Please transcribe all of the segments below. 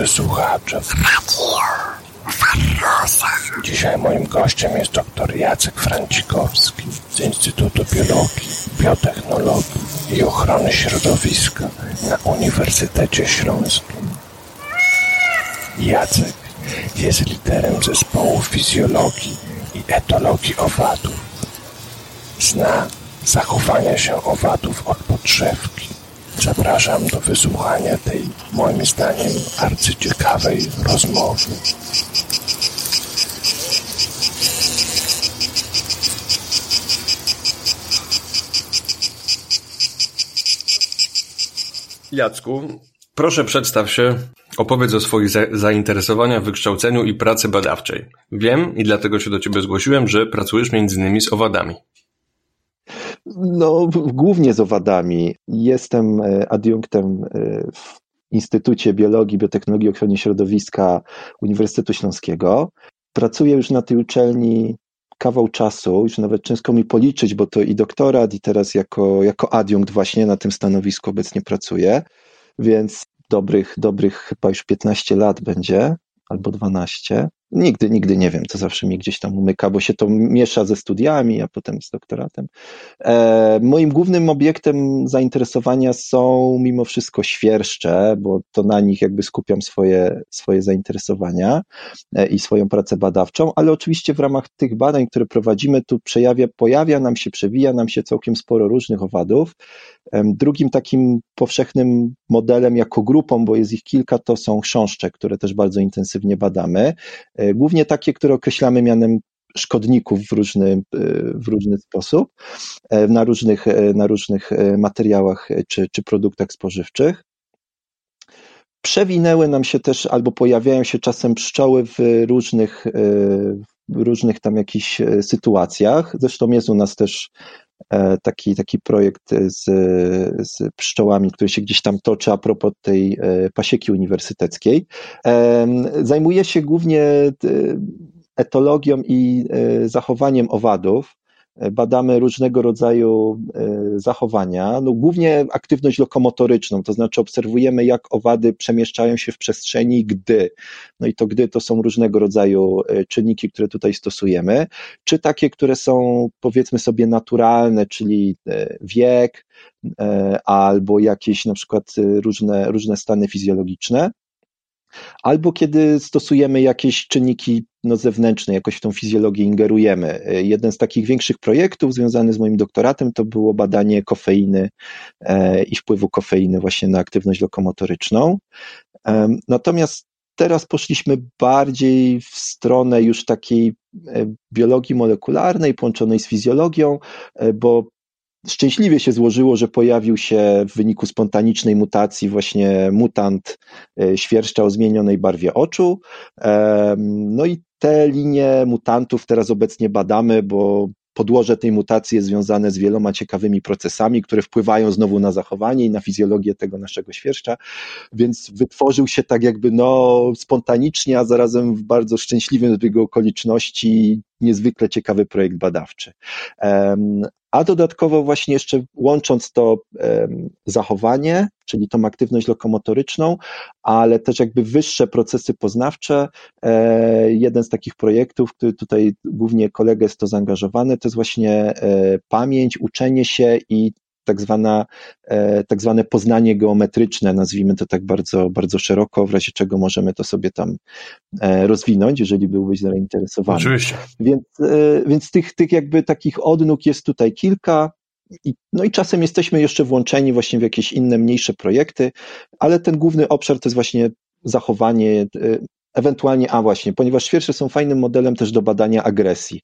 Drodzy słuchacze, dzisiaj moim gościem jest dr Jacek Francikowski z Instytutu Biologii, Biotechnologii i Ochrony Środowiska na Uniwersytecie Śląskim. Jacek jest liderem zespołu fizjologii i etologii owadów. Zna zachowania się owadów od podszewki. Zapraszam do wysłuchania tej, moim zdaniem, arcyciekawej rozmowy. Jacku, proszę przedstaw się, opowiedz o swoich za zainteresowaniach, wykształceniu i pracy badawczej. Wiem i dlatego się do Ciebie zgłosiłem, że pracujesz między innymi z owadami. No, głównie z owadami. Jestem e, adiunktem e, w Instytucie Biologii, Biotechnologii i Ochrony Środowiska Uniwersytetu Śląskiego. Pracuję już na tej uczelni kawał czasu, już nawet ciężko mi policzyć, bo to i doktorat, i teraz jako, jako adiunkt właśnie na tym stanowisku obecnie pracuję, więc dobrych, dobrych chyba już 15 lat będzie, albo 12. Nigdy, nigdy nie wiem, to zawsze mi gdzieś tam umyka, bo się to miesza ze studiami, a potem z doktoratem. E, moim głównym obiektem zainteresowania są mimo wszystko świerszcze, bo to na nich jakby skupiam swoje, swoje zainteresowania e, i swoją pracę badawczą, ale oczywiście w ramach tych badań, które prowadzimy, tu przejawia, pojawia nam się, przewija nam się całkiem sporo różnych owadów. E, drugim takim powszechnym modelem jako grupą, bo jest ich kilka, to są chrząszcze, które też bardzo intensywnie badamy. E, głównie takie, które określamy mianem szkodników w różny, e, w różny sposób, e, na różnych, na różnych materiałach czy, czy produktach spożywczych. Przewinęły nam się też, albo pojawiają się czasem pszczoły w różnych, w różnych tam jakichś sytuacjach. Zresztą jest u nas też taki, taki projekt z, z pszczołami, który się gdzieś tam toczy a propos tej pasieki uniwersyteckiej. Zajmuje się głównie etologią i zachowaniem owadów badamy różnego rodzaju e, zachowania, no głównie aktywność lokomotoryczną, to znaczy obserwujemy, jak owady przemieszczają się w przestrzeni gdy. No i to gdy to są różnego rodzaju e, czynniki, które tutaj stosujemy, czy takie, które są powiedzmy sobie naturalne, czyli e, wiek, albo jakieś na przykład różne, różne stany fizjologiczne albo kiedy stosujemy jakieś czynniki no, zewnętrzne, jakoś w tą fizjologię ingerujemy. Jeden z takich większych projektów związany z moim doktoratem to było badanie kofeiny e, i wpływu kofeiny właśnie na aktywność lokomotoryczną. E, natomiast teraz poszliśmy bardziej w stronę już takiej e, biologii molekularnej połączonej z fizjologią, bo szczęśliwie się złożyło, że pojawił się w wyniku spontanicznej mutacji właśnie mutant e, świerszcza o zmienionej barwie oczu. No i te linie mutantów teraz obecnie badamy, bo podłoże tej mutacji jest związane z wieloma ciekawymi procesami, które wpływają znowu na zachowanie i na fizjologię tego naszego świerszcza, więc wytworzył się tak jakby no spontanicznie, a zarazem w bardzo szczęśliwym zbiegu okoliczności niezwykle ciekawy projekt badawczy. A dodatkowo właśnie jeszcze łącząc to zachowanie, czyli tą aktywność lokomotoryczną, ale też jakby wyższe procesy poznawcze, e, jeden z takich projektów, który tutaj głównie kolega jest to zaangażowany, to jest właśnie e, pamięć, uczenie się i tak, zwana, e, tak zwane poznanie geometryczne, nazwijmy to tak bardzo, bardzo szeroko, w razie czego możemy to sobie tam e, rozwinąć, jeżeli byłbyś zainteresowany. Oczywiście. Więc, e, więc tych, tych jakby takich odnóg jest tutaj kilka. I, no i czasem jesteśmy jeszcze włączeni właśnie w jakieś inne, mniejsze projekty, ale ten główny obszar to jest właśnie zachowanie Ewentualnie, a właśnie, ponieważ świersze są fajnym modelem też do badania agresji,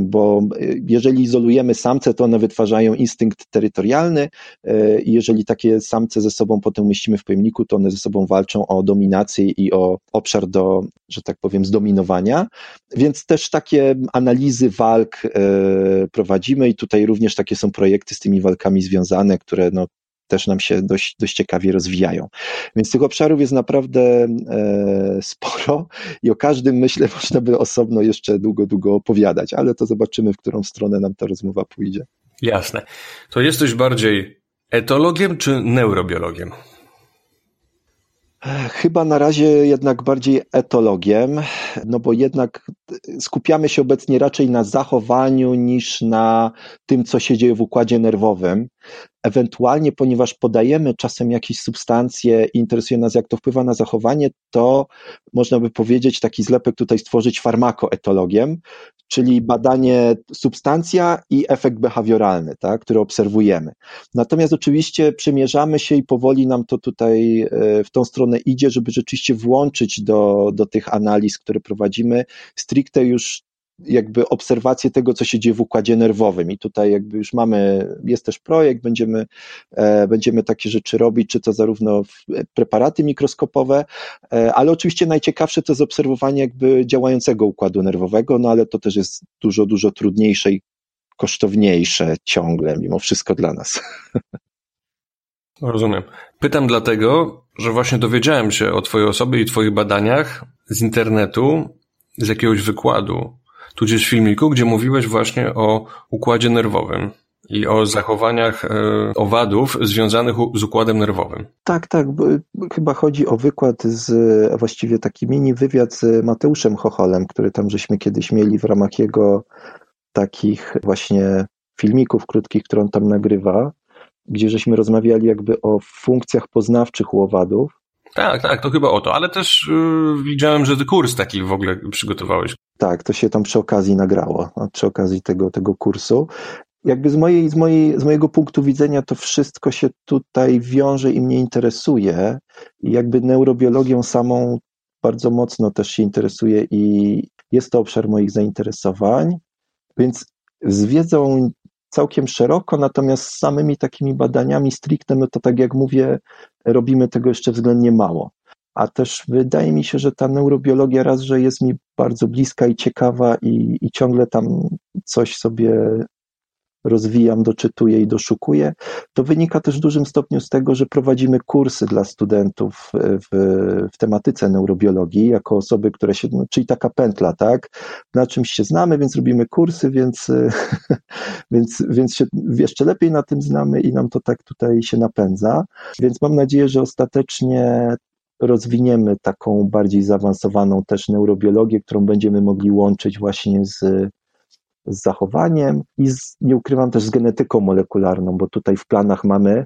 bo jeżeli izolujemy samce, to one wytwarzają instynkt terytorialny e, i jeżeli takie samce ze sobą potem umieścimy w pojemniku, to one ze sobą walczą o dominację i o obszar do, że tak powiem, zdominowania, więc też takie analizy walk e, prowadzimy i tutaj również takie są projekty z tymi walkami związane, które no, też nam się dość, dość ciekawie rozwijają. Więc tych obszarów jest naprawdę e, sporo i o każdym myślę można by osobno jeszcze długo, długo opowiadać, ale to zobaczymy, w którą stronę nam ta rozmowa pójdzie. Jasne. To jesteś bardziej etologiem czy neurobiologiem? Chyba na razie jednak bardziej etologiem, no bo jednak skupiamy się obecnie raczej na zachowaniu niż na tym, co się dzieje w układzie nerwowym. Ewentualnie, ponieważ podajemy czasem jakieś substancje i interesuje nas, jak to wpływa na zachowanie, to można by powiedzieć, taki zlepek tutaj stworzyć farmakoetologiem, czyli badanie substancja i efekt behawioralny, tak, który obserwujemy. Natomiast oczywiście przymierzamy się i powoli nam to tutaj e, w tą stronę idzie, żeby rzeczywiście włączyć do, do tych analiz, które prowadzimy, stricte już jakby obserwację tego, co się dzieje w układzie nerwowym. I tutaj jakby już mamy, jest też projekt, będziemy, e, będziemy takie rzeczy robić, czy to zarówno preparaty mikroskopowe, e, ale oczywiście najciekawsze to jest obserwowanie jakby działającego układu nerwowego, no ale to też jest dużo, dużo trudniejsze i kosztowniejsze ciągle, mimo wszystko dla nas. Rozumiem. Pytam dlatego, że właśnie dowiedziałem się o Twojej osobie i Twoich badaniach z internetu, z jakiegoś wykładu tudzież filmiku, gdzie mówiłeś właśnie o układzie nerwowym i o zachowaniach e, owadów związanych z układem nerwowym. Tak, tak. Chyba chodzi o wykład z, właściwie taki mini wywiad z Mateuszem Chocholem, który tam żeśmy kiedyś mieli w ramach jego takich właśnie filmików krótkich, które on tam nagrywa, gdzie żeśmy rozmawiali jakby o funkcjach poznawczych u owadów. Tak, tak, to chyba o to, ale też yy, widziałem, że ty kurs taki w ogóle przygotowałeś. Tak, to się tam przy okazji nagrało, przy okazji tego, tego kursu. Jakby z, mojej, z, mojej, z mojego punktu widzenia to wszystko się tutaj wiąże i mnie interesuje. Jakby neurobiologią samą bardzo mocno też się interesuje i jest to obszar moich zainteresowań. Więc z wiedzą całkiem szeroko, natomiast z samymi takimi badaniami stricte, no to tak jak mówię, robimy tego jeszcze względnie mało. A też wydaje mi się, że ta neurobiologia raz, że jest mi bardzo bliska i ciekawa i, i ciągle tam coś sobie rozwijam, doczytuję i doszukuję, to wynika też w dużym stopniu z tego, że prowadzimy kursy dla studentów w, w tematyce neurobiologii, jako osoby, które się, no, czyli taka pętla, tak? Na czymś się znamy, więc robimy kursy, więc, więc, więc się jeszcze lepiej na tym znamy i nam to tak tutaj się napędza. Więc mam nadzieję, że ostatecznie rozwiniemy taką bardziej zaawansowaną też neurobiologię, którą będziemy mogli łączyć właśnie z z zachowaniem i z, nie ukrywam też z genetyką molekularną, bo tutaj w planach mamy,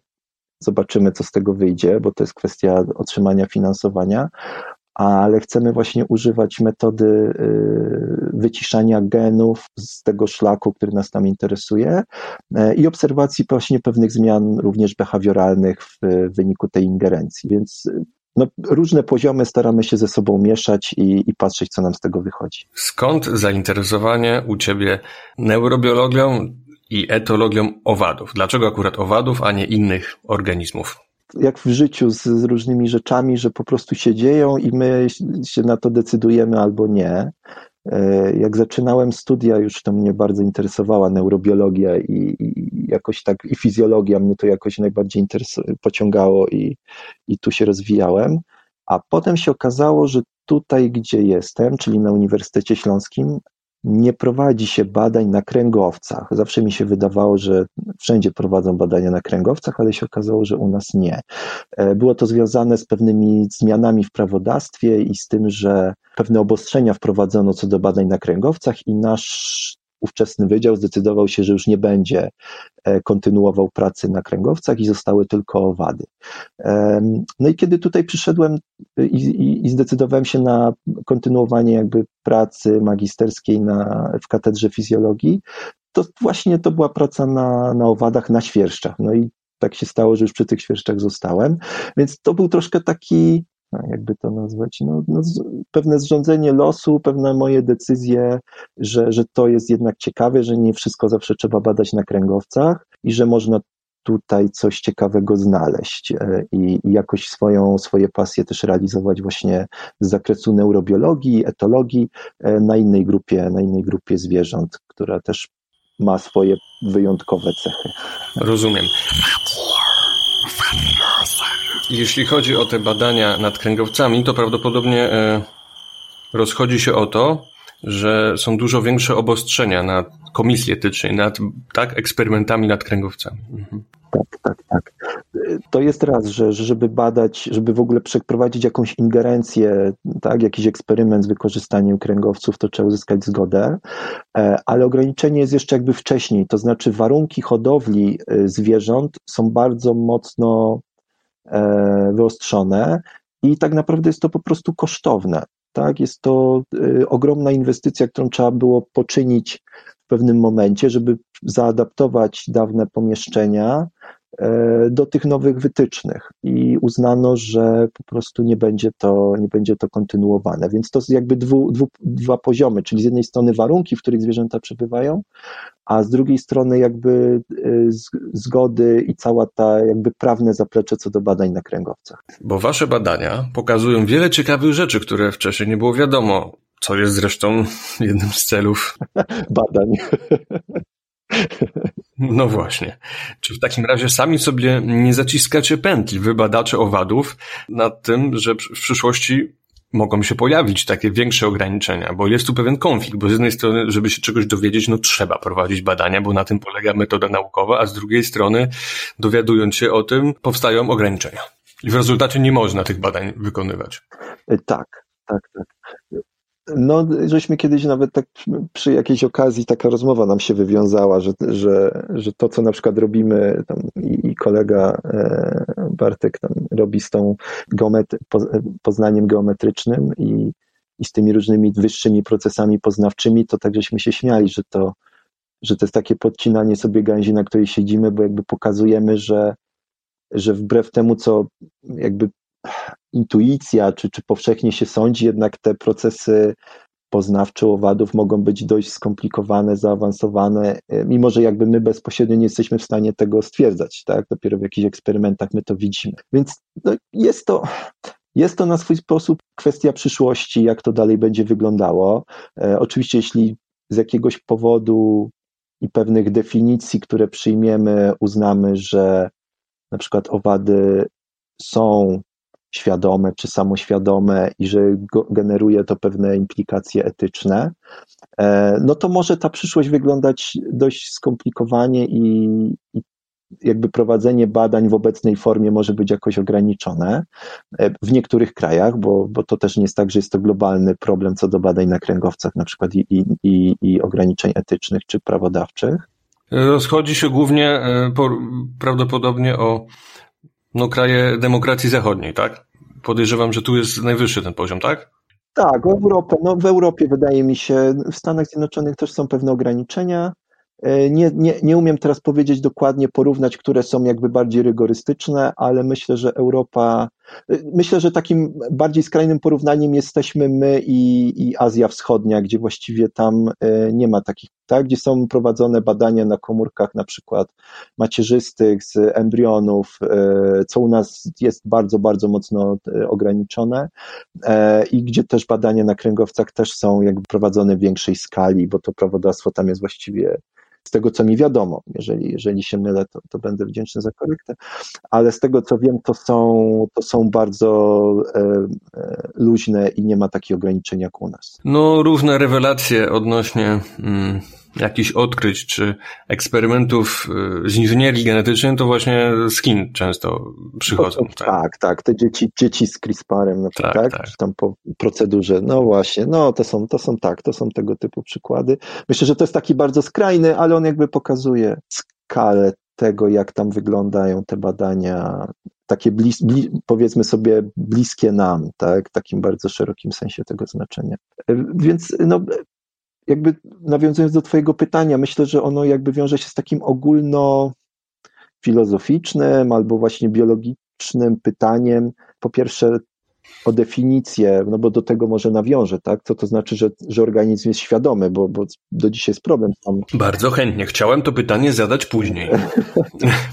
zobaczymy co z tego wyjdzie, bo to jest kwestia otrzymania finansowania, ale chcemy właśnie używać metody y, wyciszania genów z tego szlaku, który nas tam interesuje y, i obserwacji właśnie pewnych zmian również behawioralnych w wyniku tej ingerencji. Więc no, różne poziomy staramy się ze sobą mieszać i, i patrzeć, co nam z tego wychodzi. Skąd zainteresowanie u Ciebie neurobiologią i etologią owadów? Dlaczego akurat owadów, a nie innych organizmów? Jak w życiu z, z różnymi rzeczami, że po prostu się dzieją i my się na to decydujemy albo nie. E, jak zaczynałem studia, już to mnie bardzo interesowała neurobiologia i, i jakoś tak, i fizjologia mnie to jakoś najbardziej pociągało i, i tu się rozwijałem. A potem się okazało, że tutaj, gdzie jestem, czyli na Uniwersytecie Śląskim, nie prowadzi się badań na kręgowcach. Zawsze mi się wydawało, że wszędzie prowadzą badania na kręgowcach, ale się okazało, że u nas nie. E, było to związane z pewnymi zmianami w prawodawstwie i z tym, że pewne obostrzenia wprowadzono co do badań na kręgowcach i nasz ówczesny wydział zdecydował się, że już nie będzie e, kontynuował pracy na kręgowcach i zostały tylko owady. No i kiedy tutaj przyszedłem i, i, i zdecydowałem się na kontynuowanie jakby pracy magisterskiej na, w katedrze fizjologii, to właśnie to była praca na, na owadach, na świerszczach. No i tak się stało, że już przy tych świerszczach zostałem. Więc to był troszkę taki jakby to nazwać, no, no, pewne zrządzenie losu, pewne moje decyzje, że, że to jest jednak ciekawe, że nie wszystko zawsze trzeba badać na kręgowcach i że można tutaj coś ciekawego znaleźć e, i, i jakoś swoją, swoje pasje też realizować właśnie z zakresu neurobiologii, etologii e, na innej grupie, na innej grupie zwierząt, która też ma swoje wyjątkowe cechy. Rozumiem. Jeśli chodzi o te badania nad kręgowcami, to prawdopodobnie e, rozchodzi się o to, że są dużo większe obostrzenia na komisji etycznej, nad tak, eksperymentami nad kręgowcami. Mhm. Tak, tak, tak. to jest raz, że żeby badać, żeby w ogóle przeprowadzić jakąś ingerencję, tak, jakiś eksperyment z wykorzystaniem kręgowców, to trzeba uzyskać zgodę, e, ale ograniczenie jest jeszcze jakby wcześniej, to znaczy warunki hodowli e, zwierząt są bardzo mocno wyostrzone i tak naprawdę jest to po prostu kosztowne. Tak, jest to ogromna inwestycja, którą trzeba było poczynić w pewnym momencie, żeby zaadaptować dawne pomieszczenia E, do tych nowych wytycznych i uznano, że po prostu nie będzie to, nie będzie to kontynuowane. Więc to jest jakby dwu, dwu, dwa poziomy, czyli z jednej strony warunki, w których zwierzęta przebywają, a z drugiej strony jakby e, zgody i cała ta jakby prawne zaplecze co do badań na kręgowcach. Bo wasze badania pokazują wiele ciekawych rzeczy, które wcześniej nie było wiadomo. Co jest zresztą jednym z celów badań. No właśnie. Czy w takim razie sami sobie nie zaciskacie pętli, wy badacze owadów, nad tym, że w przyszłości mogą się pojawić takie większe ograniczenia, bo jest tu pewien konflikt, bo z jednej strony, żeby się czegoś dowiedzieć, no trzeba prowadzić badania, bo na tym polega metoda naukowa, a z drugiej strony, dowiadując się o tym, powstają ograniczenia. I w rezultacie nie można tych badań wykonywać. Tak, tak, tak. No, żeśmy kiedyś nawet tak przy jakiejś okazji taka rozmowa nam się wywiązała, że, że, że to, co na przykład robimy tam i, kolega e, Bartek tam robi z tą geometry, poznaniem geometrycznym i, i z tymi różnymi wyższymi procesami poznawczymi, to tak żeśmy się śmiali, że to, że to jest takie podcinanie sobie gałęzi, na której siedzimy, bo jakby pokazujemy, że, że wbrew temu, co jakby intuicja, czy, czy powszechnie się sądzi, jednak te procesy poznawcze owadów mogą być dość skomplikowane, zaawansowane, e, mimo że jakby my bezpośrednio nie jesteśmy w stanie tego stwierdzać, tak? Dopiero w jakichś eksperymentach my to widzimy. Więc no, jest to. Jest to na swój sposób kwestia przyszłości, jak to dalej będzie wyglądało. E, oczywiście, jeśli z jakiegoś powodu i pewnych definicji, które przyjmiemy, uznamy, że na przykład owady są świadome czy samoświadome i że generuje to pewne implikacje etyczne, e, no to może ta przyszłość wyglądać dość skomplikowanie i, i jakby prowadzenie badań w obecnej formie może być jakoś ograniczone e, w niektórych krajach, bo, bo to też nie jest tak, że jest to globalny problem co do badań na kręgowcach, na przykład i, i, i ograniczeń etycznych czy prawodawczych. Rozchodzi się głównie e, prawdopodobnie o no, kraje demokracji zachodniej, tak? Podejrzewam, że tu jest najwyższy ten poziom, tak? Tak, w Europie, no w Europie wydaje mi się, w Stanach Zjednoczonych też są pewne ograniczenia. E, nie, nie, nie umiem teraz powiedzieć dokładnie, porównać, które są jakby bardziej rygorystyczne, ale myślę, że Europa Myślę, że takim bardziej skrajnym porównaniem jesteśmy my i, i Azja Wschodnia, gdzie właściwie tam e, nie ma takich, tak, gdzie są prowadzone badania na komórkach na przykład macierzystych z embrionów, e, co u nas jest bardzo, bardzo mocno e, ograniczone i gdzie też badania na kręgowcach też są jakby prowadzone w większej skali, bo to prawodawstwo tam jest właściwie z tego co mi wiadomo. Jeżeli, jeżeli się mylę, to, to będę wdzięczny za korektę, ale z tego co wiem, to są, to są bardzo e, e, luźne i nie ma takich ograniczeń jak u nas. No, różne rewelacje odnośnie. Mm jakichś odkryć czy eksperymentów y, z inżynierii genetycznej, to właśnie z Chin często przychodzą. tak, tak, tak. Te dzieci, dzieci z CRISPR-em, na przykład, tak, tak? tak. Czy tam po procedurze. No właśnie, no to są, to są tak, to są tego typu przykłady. Myślę, że to jest taki bardzo skrajny, ale on jakby pokazuje skalę tego, jak tam wyglądają te badania, takie blis, blis, powiedzmy sobie bliskie nam, tak, w takim bardzo szerokim sensie tego znaczenia. Więc no, jakby nawiązując do Twojego pytania, myślę, że ono jakby wiąże się z takim ogólno filozoficznym albo właśnie biologicznym pytaniem. Po pierwsze, o definicję, no bo do tego może nawiążę, tak? Co to znaczy, że, że organizm jest świadomy, bo, bo do dzisiaj jest problem tam. Bardzo chętnie. Chciałem to pytanie zadać później.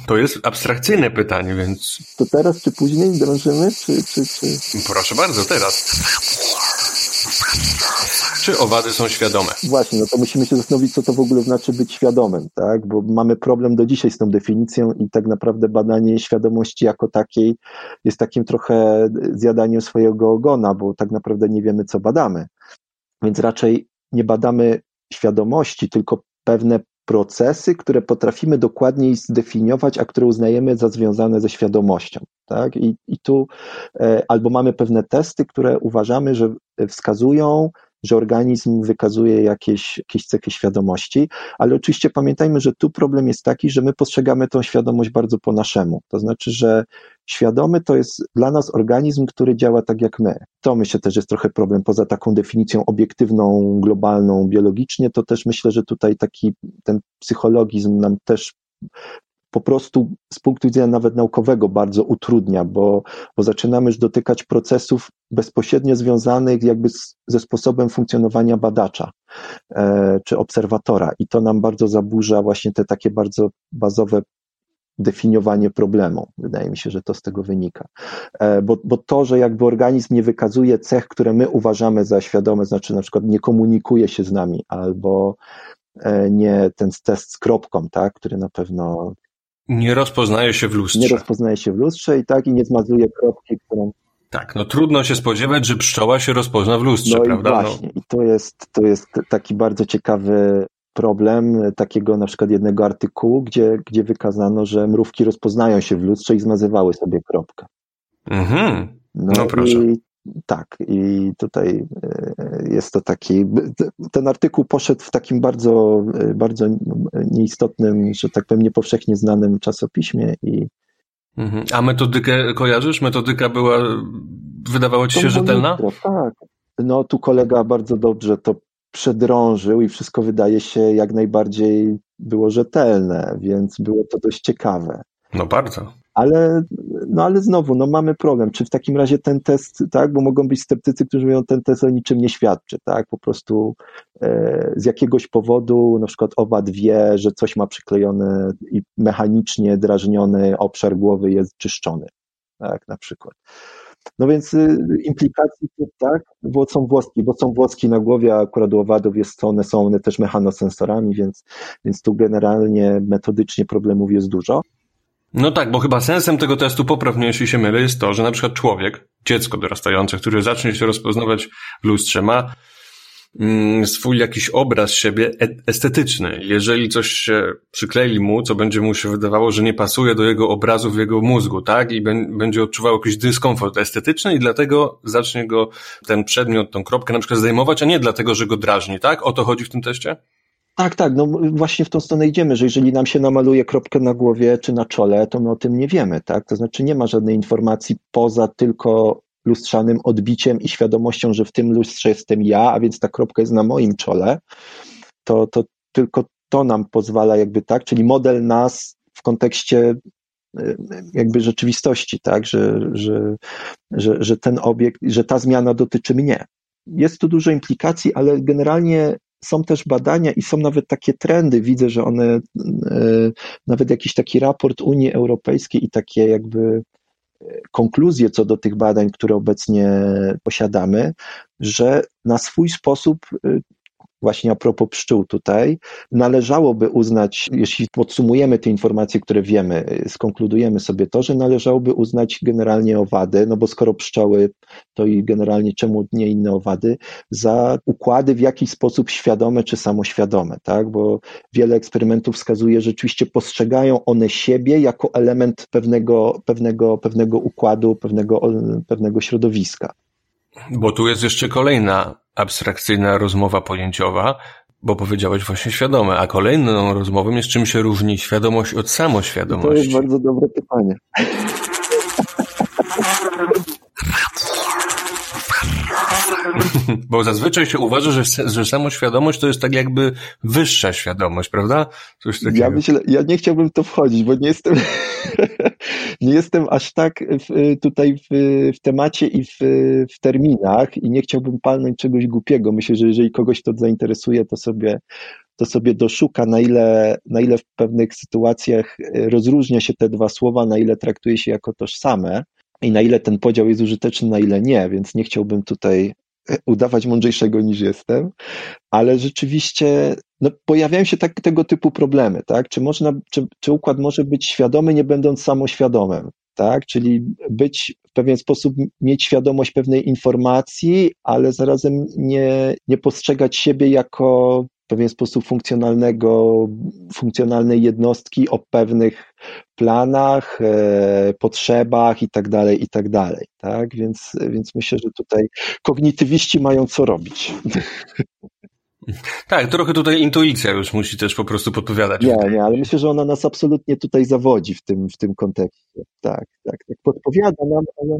To jest abstrakcyjne pytanie, więc. To teraz czy później drążymy, czy, czy, czy... Proszę bardzo, teraz. Czy owady są świadome? Właśnie, no to musimy się zastanowić, co to w ogóle znaczy być świadomym, tak? Bo mamy problem do dzisiaj z tą definicją i tak naprawdę badanie świadomości jako takiej jest takim trochę zjadaniem swojego ogona, bo tak naprawdę nie wiemy, co badamy. Więc raczej nie badamy świadomości, tylko pewne procesy, które potrafimy dokładniej zdefiniować, a które uznajemy za związane ze świadomością. Tak? I, I tu e, albo mamy pewne testy, które uważamy, że wskazują, że organizm wykazuje jakieś, jakieś cechy świadomości, ale oczywiście pamiętajmy, że tu problem jest taki, że my postrzegamy tą świadomość bardzo po naszemu. To znaczy, że świadomy to jest dla nas organizm, który działa tak jak my. To myślę też jest trochę problem poza taką definicją obiektywną, globalną, biologicznie, to też myślę, że tutaj taki ten psychologizm nam też po prostu z punktu widzenia nawet naukowego bardzo utrudnia, bo, bo zaczynamy już dotykać procesów bezpośrednio związanych jakby z, ze sposobem funkcjonowania badacza e, czy obserwatora i to nam bardzo zaburza właśnie te takie bardzo bazowe definiowanie problemu. Wydaje mi się, że to z tego wynika. E, bo, bo to, że jakby organizm nie wykazuje cech, które my uważamy za świadome, znaczy na przykład nie komunikuje się z nami, albo e, nie ten test z kropką, tak, który na pewno nie rozpoznaje się w lustrze. Nie rozpoznaje się w lustrze i tak i nie zmazuje kropki, którą. Tak, no trudno się spodziewać, że pszczoła się rozpozna w lustrze, no prawda? I no. właśnie, no. i to jest, to jest taki bardzo ciekawy problem takiego na przykład jednego artykułu, gdzie, gdzie wykazano, że mrówki rozpoznają się w lustrze i zmazywały sobie kropkę. Mhm. No, no proszę. I tak, i tutaj e, jest to taki. Ten artykuł poszedł w takim bardzo, e, bardzo nieistotnym, że tak powiem, niepowszechnie znanym czasopiśmie i. Mhm. A metodykę kojarzysz? Metodyka była, wydawała ci się rzetelna? tak. No tu kolega bardzo dobrze to przedrążył i wszystko wydaje się jak najbardziej było rzetelne, więc było to dość ciekawe. No bardzo. Ale, no ale znowu, no mamy problem. Czy w takim razie ten test, tak, bo mogą być sceptycy, którzy mówią, ten test o niczym nie świadczy, tak, po prostu e, z jakiegoś powodu, na przykład owad wie, że coś ma przyklejone i mechanicznie drażniony obszar głowy jest czyszczony, tak, na przykład. No więc y, implikacji tak, bo są włoski, bo są włoski na głowie, a akurat u owadów jest one są one też mechanosensorami, więc, więc tu generalnie metodycznie problemów jest dużo. No tak, bo chyba sensem tego testu, poprawnie jeśli się mylę, jest to, że na przykład człowiek, dziecko dorastające, które zacznie się rozpoznawać w lustrze, ma mm, swój jakiś obraz siebie e, estetyczny. Jeżeli coś się przyklei mu, co będzie mu się wydawało, że nie pasuje do jego obrazu w jego mózgu, tak? I będzie odczuwał jakiś dyskomfort estetyczny i dlatego zacznie go ten przedmiot, tą kropkę na przykład zdejmować, a nie dlatego, że go drażni, tak? O to chodzi w tym teście? Tak, tak, no właśnie w tą stronę idziemy, że jeżeli nam się namaluje kropkę na głowie czy na czole, to my o tym nie wiemy, tak? To znaczy nie ma żadnej informacji poza tylko lustrzanym odbiciem i świadomością, że w tym lustrze jestem ja, a więc ta kropka jest na moim czole, to, to tylko to nam pozwala jakby tak, czyli model nas w kontekście y, jakby rzeczywistości, tak, że, że, że, że ten obiekt, że ta zmiana dotyczy mnie. Jest tu dużo implikacji, ale generalnie są też badania i są nawet takie trendy. Widzę, że one, e, nawet jakiś taki raport Unii Europejskiej i takie jakby e, konkluzje co do tych badań, które obecnie posiadamy, że na swój sposób e, właśnie a propos pszczół tutaj, należałoby uznać, jeśli podsumujemy te informacje, które wiemy, skonkludujemy sobie to, że należałoby uznać generalnie owady, no bo skoro pszczoły, to i generalnie czemu nie inne owady, za układy w jakiś sposób świadome czy samoświadome, tak? Bo wiele eksperymentów wskazuje, że rzeczywiście postrzegają one siebie jako element pewnego, pewnego, pewnego układu, pewnego, pewnego środowiska. Bo tu jest jeszcze kolejna abstrakcyjna rozmowa pojęciowa, bo powiedziałeś właśnie świadome, a kolejną rozmową jest czym się różni świadomość od samoświadomości. To jest bardzo dobre pytanie. Bo zazwyczaj się uważa, że, że samoświadomość to jest tak jakby wyższa świadomość, prawda? Coś takiego. Ja myślę, ja nie chciałbym w to wchodzić, bo nie jestem, nie jestem aż tak w, tutaj w, w temacie i w, w terminach i nie chciałbym palnąć czegoś głupiego. Myślę, że jeżeli kogoś to zainteresuje, to sobie to sobie doszuka, na ile, na ile w pewnych sytuacjach rozróżnia się te dwa słowa, na ile traktuje się jako tożsame i na ile ten podział jest użyteczny, na ile nie, więc nie chciałbym tutaj udawać mądrzejszego niż jestem, ale rzeczywiście no, pojawiają się tak, tego typu problemy, tak? Czy, można, czy, czy układ może być świadomy, nie będąc samoświadomym, tak? Czyli być w pewien sposób, mieć świadomość pewnej informacji, ale zarazem nie, nie postrzegać siebie jako pewien sposób funkcjonalnego, funkcjonalnej jednostki o pewnych planach, e, potrzebach i tak dalej, i tak dalej, tak? Więc, więc myślę, że tutaj kognitywiści mają co robić. Tak, trochę tutaj intuicja już musi też po prostu podpowiadać. Nie, nie, ale myślę, że ona nas absolutnie tutaj zawodzi w tym, w tym kontekście. Tak, tak, tak. Podpowiada nam, ale.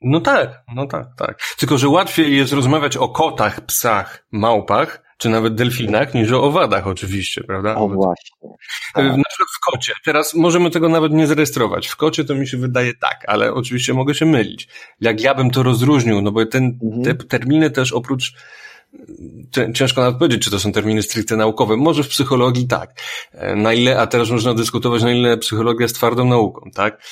No tak, no tak, tak. Tylko, że łatwiej jest rozmawiać o kotach, psach, małpach, czy nawet delfinach, niż o owadach oczywiście, prawda? O właśnie. Tak. Na przykład w kocie. Teraz możemy tego nawet nie zarejestrować. W kocie to mi się wydaje tak, ale oczywiście mogę się mylić. Jak ja bym to rozróżnił, no bo ten, mhm. te terminy też oprócz ciężko nawet powiedzieć, czy to są terminy stricte naukowe. Może w psychologii tak. E, na ile, a teraz można dyskutować, na ile psychologia jest twardą nauką, tak?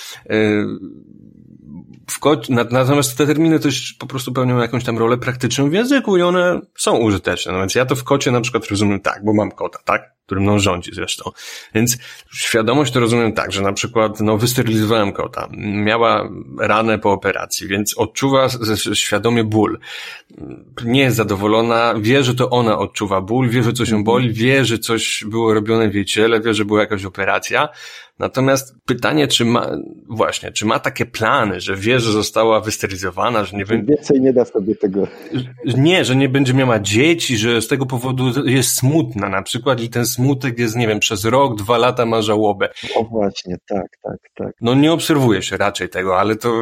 W natomiast te terminy też po prostu pełnią jakąś tam rolę praktyczną w języku i one są użyteczne. No więc ja to w kocie na przykład rozumiem tak, bo mam kota, tak? Który mną rządzi zresztą. Więc świadomość to rozumiem tak, że na przykład no, wysterylizowałem kota, miała ranę po operacji, więc odczuwa świadomie ból. Nie jest zadowolona, wie, że to ona odczuwa ból, wie, że coś ją boli, wie, że coś było robione w jej ciele, wie, że była jakaś operacja, Natomiast pytanie, czy ma, właśnie, czy ma takie plany, że wie, że została wysterylizowana, że nie będzie. Więcej nie da sobie tego. Nie, że nie będzie miała dzieci, że z tego powodu jest smutna na przykład i ten smutek jest, nie wiem, przez rok, dwa lata ma żałobę. O właśnie, tak, tak, tak. No nie obserwuje się raczej tego, ale to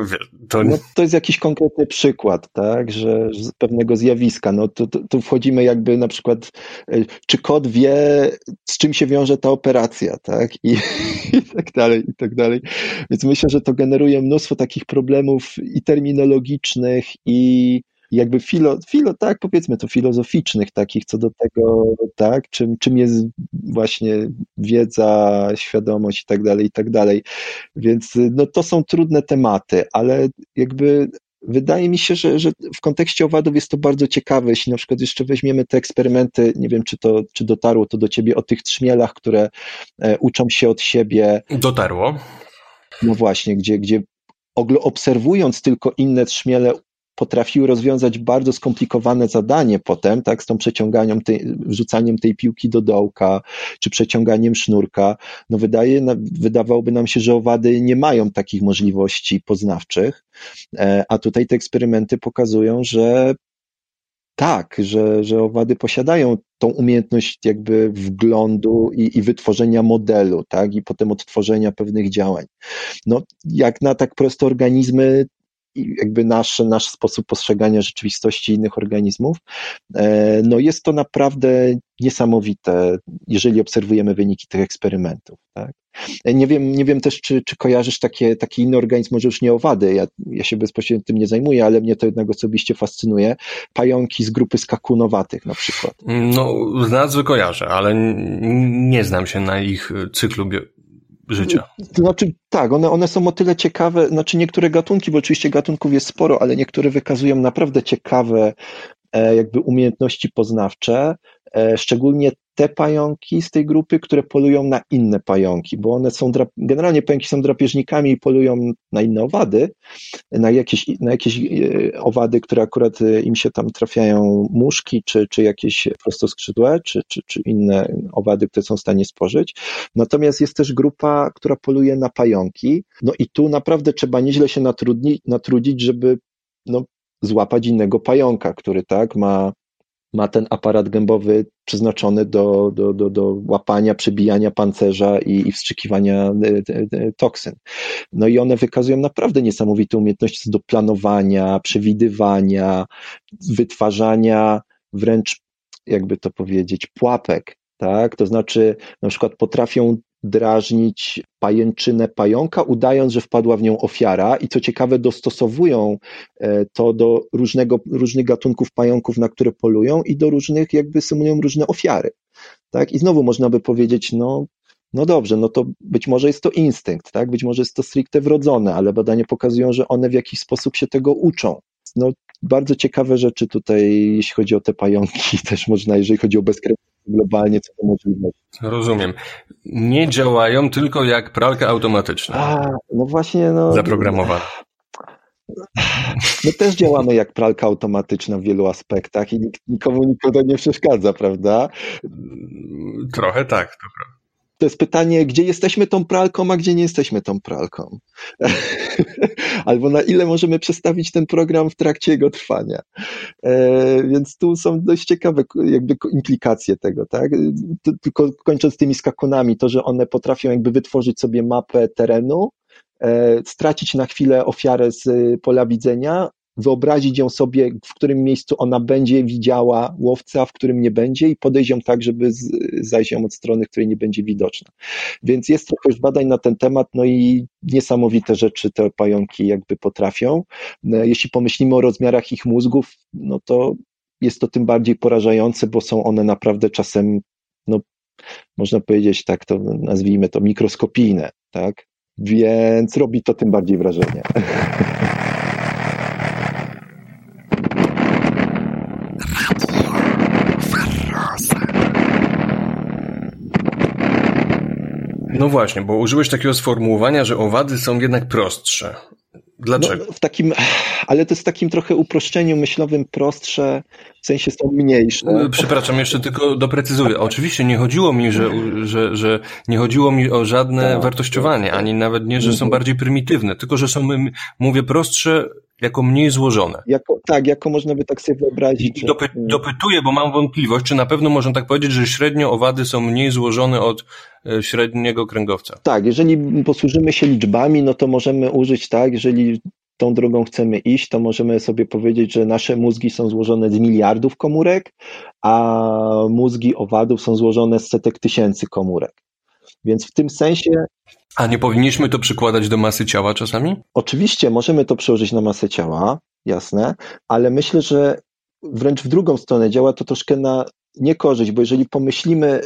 to... No, to jest jakiś konkretny przykład, tak, że, że z pewnego zjawiska. No tu, tu, wchodzimy jakby na przykład, e, czy kot wie, z czym się wiąże ta operacja, tak, i, i tak dalej, i tak dalej. Więc myślę, że to generuje mnóstwo takich problemów i terminologicznych, i jakby filo, filo, tak powiedzmy to filozoficznych takich co do tego, tak, czym, czym jest właśnie wiedza, świadomość i tak dalej, i tak dalej. Więc no to są trudne tematy, ale jakby Wydaje mi się, że, że w kontekście owadów jest to bardzo ciekawe. Jeśli na przykład jeszcze weźmiemy te eksperymenty, nie wiem, czy to czy dotarło to do ciebie o tych trzmielach, które e, uczą się od siebie. Dotarło. No właśnie, gdzie, gdzie obserwując tylko inne trzmiele, potrafiły rozwiązać bardzo skomplikowane zadanie potem, tak, z tą przeciąganiem, tej, wrzucaniem tej piłki do dołka, czy przeciąganiem sznurka, no wydaje, wydawałoby nam się, że owady nie mają takich możliwości poznawczych, e, a tutaj te eksperymenty pokazują, że tak, że, że owady posiadają tą umiejętność jakby wglądu i, i wytworzenia modelu, tak, i potem odtworzenia pewnych działań. No, jak na tak proste organizmy, jakby nasz, nasz sposób postrzegania rzeczywistości innych organizmów, e, no jest to naprawdę niesamowite, jeżeli obserwujemy wyniki tych eksperymentów. Tak? E, nie wiem, nie wiem też, czy, czy kojarzysz takie, taki inny organizm, może już nie owady, ja, ja się bezpośrednio tym nie zajmuję, ale mnie to jednak osobiście fascynuje, pająki z grupy skakunowatych na przykład. No, z nazwy kojarzę, ale nie znam się na ich cyklu życia. Znaczy, tak, one, one są o tyle ciekawe, znaczy niektóre gatunki, bo oczywiście gatunków jest sporo, ale niektóre wykazują naprawdę ciekawe e, jakby umiejętności poznawcze, e, szczególnie te pająki z tej grupy, które polują na inne pająki, bo one są, generalnie pająki są drapieżnikami i polują na inne owady, na jakieś, na jakieś e, owady, które akurat e, im się tam trafiają muszki, czy, czy jakieś prostoskrzydłe, czy, czy, czy inne owady, które są w stanie spożyć. Natomiast jest też grupa, która poluje na pająki, no i tu naprawdę trzeba nieźle się natrudni, natrudzić, żeby no, złapać innego pająka, który tak ma ma ten aparat gębowy przeznaczony do, do, do, do łapania, przebijania pancerza i, i wstrzykiwania e, e, e, toksyn. No i one wykazują naprawdę niesamowite umiejętności do planowania, przewidywania, wytwarzania wręcz, jakby to powiedzieć, pułapek, tak? To znaczy, na przykład potrafią drażnić pajęczynę pająka, udając, że wpadła w nią ofiara i co ciekawe dostosowują e, to do różnego, różnych gatunków pająków, na które polują i do różnych, jakby symulują różne ofiary. Tak? I znowu można by powiedzieć, no, no dobrze, no to być może jest to instynkt, tak? być może jest to stricte wrodzone, ale badania pokazują, że one w jakiś sposób się tego uczą. No, bardzo ciekawe rzeczy tutaj, jeśli chodzi o te pająki, też można, jeżeli chodzi o bezkrewne globalnie, co to możliwe. Rozumiem. Nie działają tylko jak pralka automatyczna. A, no właśnie, no. Zaprogramowana. My też działamy jak pralka automatyczna w wielu aspektach i nikomu nikogo nie przeszkadza, prawda? Trochę tak, to prawda to jest pytanie, gdzie jesteśmy tą pralką, a gdzie nie jesteśmy tą pralką. Albo na ile możemy przestawić ten program w trakcie jego trwania. E, więc tu są dość ciekawe jakby implikacje tego, tak? Tylko kończąc tymi skakunami, to, że one potrafią jakby wytworzyć sobie mapę terenu, e, stracić na chwilę ofiarę z pola widzenia, wyobrazić ją sobie, w którym miejscu ona będzie widziała łowca, w którym nie będzie i podejść ją tak, żeby zajść ją od strony, której nie będzie widoczna. Więc jest trochę już badań na ten temat, no i niesamowite rzeczy te pająki jakby potrafią. E, jeśli pomyślimy o rozmiarach ich mózgów, no to jest to tym bardziej porażające, bo są one naprawdę czasem, no można powiedzieć tak, to nazwijmy to mikroskopijne, tak? Więc robi to tym bardziej wrażenie. No właśnie, bo użyłeś takiego sformułowania, że owady są jednak prostsze. Dlaczego? No, w takim, ale to jest w takim trochę uproszczeniu myślowym prostsze, w sensie są mniejsze. No, przepraszam, jeszcze tylko doprecyzuję. Oczywiście nie chodziło mi, że, że, że nie chodziło mi o żadne tak, wartościowanie, ani nawet nie, że są mhm. bardziej prymitywne, tylko że są, mówię, prostsze jako mniej złożone. Jako, tak, jako można by tak sobie wyobrazić. Dopy, dopytuję, bo mam wątpliwość, czy na pewno można tak powiedzieć, że średnio owady są mniej złożone od e, średniego kręgowca. Tak, jeżeli posłużymy się liczbami, no to możemy użyć tak, jeżeli tą drogą chcemy iść, to możemy sobie powiedzieć, że nasze mózgi są złożone z miliardów komórek, a mózgi owadów są złożone z setek tysięcy komórek. Więc w tym sensie. A nie powinniśmy to przykładać do masy ciała czasami? Oczywiście, możemy to przełożyć na masę ciała, jasne, ale myślę, że wręcz w drugą stronę działa to troszkę na niekorzyść, bo jeżeli pomyślimy,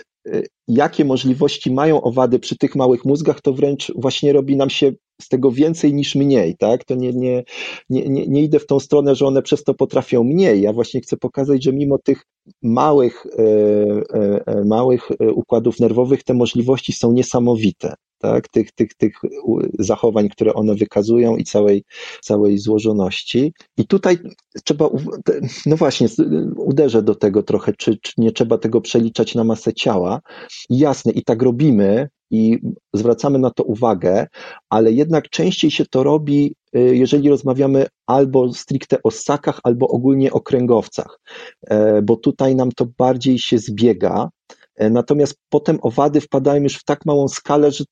jakie możliwości mają owady przy tych małych mózgach, to wręcz właśnie robi nam się z tego więcej niż mniej, tak? To nie, nie, nie, nie, nie idę w tą stronę, że one przez to potrafią mniej. Ja właśnie chcę pokazać, że mimo tych małych, e, e, małych układów nerwowych te możliwości są niesamowite tak, tych, tych, tych zachowań, które one wykazują i całej, całej złożoności. I tutaj trzeba, no właśnie, uderzę do tego trochę, czy, czy nie trzeba tego przeliczać na masę ciała. Jasne, i tak robimy, i zwracamy na to uwagę, ale jednak częściej się to robi, y, jeżeli rozmawiamy albo stricte o ssakach, albo ogólnie o kręgowcach, e, bo tutaj nam to bardziej się zbiega. E, natomiast potem owady wpadają już w tak małą skalę, że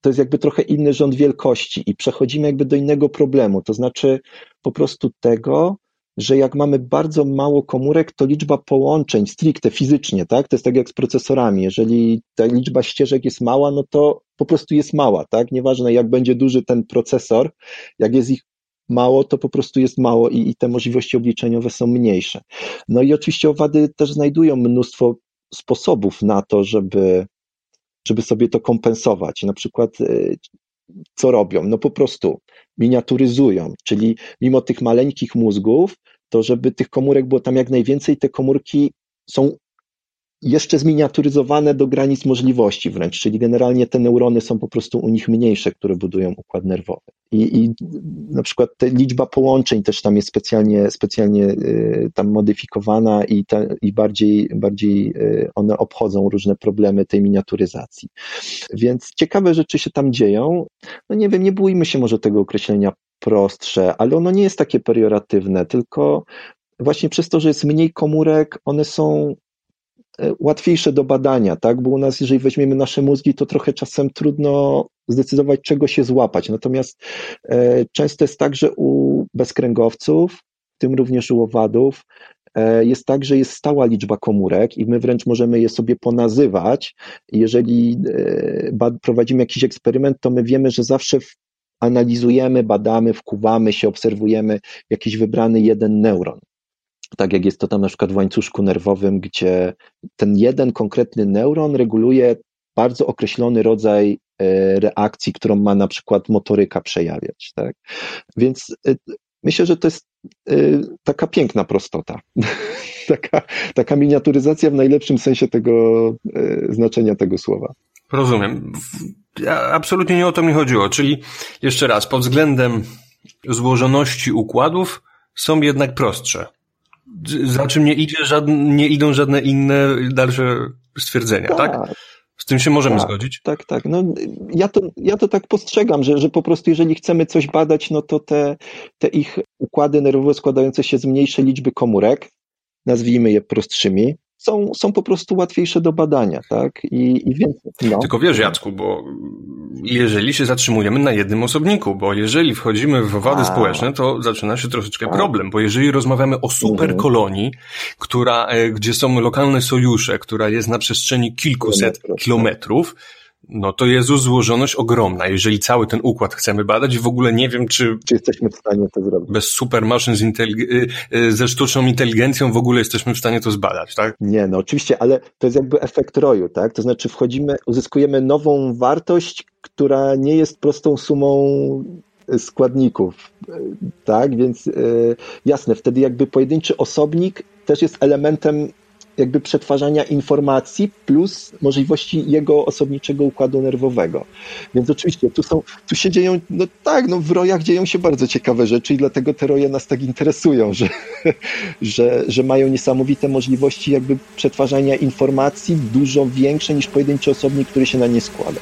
to jest jakby trochę inny rząd wielkości i przechodzimy jakby do innego problemu, to znaczy po prostu tego, że jak mamy bardzo mało komórek, to liczba połączeń stricte fizycznie, tak? To jest tak jak z procesorami. Jeżeli ta liczba ścieżek jest mała, no to po prostu jest mała, tak? Nieważne jak będzie duży ten procesor, jak jest ich mało, to po prostu jest mało i, i te możliwości obliczeniowe są mniejsze. No i oczywiście owady też znajdują mnóstwo sposobów na to, żeby, żeby sobie to kompensować. Na przykład y, co robią? No po prostu miniaturyzują, czyli mimo tych maleńkich mózgów, to żeby tych komórek było tam jak najwięcej, te komórki są jeszcze zminiaturyzowane do granic możliwości wręcz, czyli generalnie te neurony są po prostu u nich mniejsze, które budują układ nerwowy. I, i na przykład liczba połączeń też tam jest specjalnie, specjalnie y, tam modyfikowana i, ta, i bardziej, bardziej y, one obchodzą różne problemy tej miniaturyzacji. Więc ciekawe rzeczy się tam dzieją. No nie wiem, nie bójmy się może tego określenia prostsze, ale ono nie jest takie perioratywne, tylko właśnie przez to, że jest mniej komórek, one są łatwiejsze do badania, tak? Bo u nas, jeżeli weźmiemy nasze mózgi, to trochę czasem trudno zdecydować, czego się złapać. Natomiast e, często jest tak, że u bezkręgowców, w tym również u owadów, e, jest tak, że jest stała liczba komórek i my wręcz możemy je sobie ponazywać. Jeżeli prowadzimy jakiś eksperyment, to my wiemy, że zawsze analizujemy, badamy, wkuwamy się, obserwujemy jakiś wybrany jeden neuron tak jak jest to tam na przykład w łańcuszku nerwowym, gdzie ten jeden konkretny neuron reguluje bardzo określony rodzaj e, reakcji, którą ma na przykład motoryka przejawiać. Tak? Więc e, myślę, że to jest e, taka piękna prostota. taka, taka miniaturyzacja w najlepszym sensie tego znaczenia tego słowa. Rozumiem. Absolutnie nie o to mi chodziło. Czyli jeszcze raz, pod względem złożoności układów są jednak prostsze. Za czym nie, idzie żadne, nie idą żadne inne dalsze stwierdzenia, tak? tak? Z tym się możemy tak, zgodzić? Tak, tak. No, ja, to, ja to tak postrzegam, że, że po prostu jeżeli chcemy coś badać, no to te, te ich układy nerwowe składające się z mniejszej liczby komórek, nazwijmy je prostszymi, są, są po prostu łatwiejsze do badania, tak? I, i więcej. No. Tylko wiesz, Jacku, bo jeżeli się zatrzymujemy na jednym osobniku, bo jeżeli wchodzimy w wady A. społeczne, to zaczyna się troszeczkę A. problem, bo jeżeli rozmawiamy o superkolonii, mhm. która, e, gdzie są lokalne sojusze, która jest na przestrzeni kilkuset kilometrów, kilometrów no to jest złożoność ogromna, jeżeli cały ten układ chcemy badać w ogóle nie wiem, czy... Czy jesteśmy w stanie to zrobić? Bez supermaszyn z y, y, ze sztuczną inteligencją w ogóle jesteśmy w stanie to zbadać, tak? Nie, no oczywiście, ale to jest jakby efekt roju, tak? To znaczy wchodzimy, uzyskujemy nową wartość, która nie jest prostą sumą składników, tak? Więc jasne, wtedy jakby pojedynczy osobnik też jest elementem jakby przetwarzania informacji plus możliwości jego osobniczego układu nerwowego. Więc oczywiście tu są, tu się dzieją, no tak, no w rojach dzieją się bardzo ciekawe rzeczy i dlatego te roje nas tak interesują, że, że, że mają niesamowite możliwości jakby przetwarzania informacji dużo większe niż pojedynczy osobnik, który się na nie składa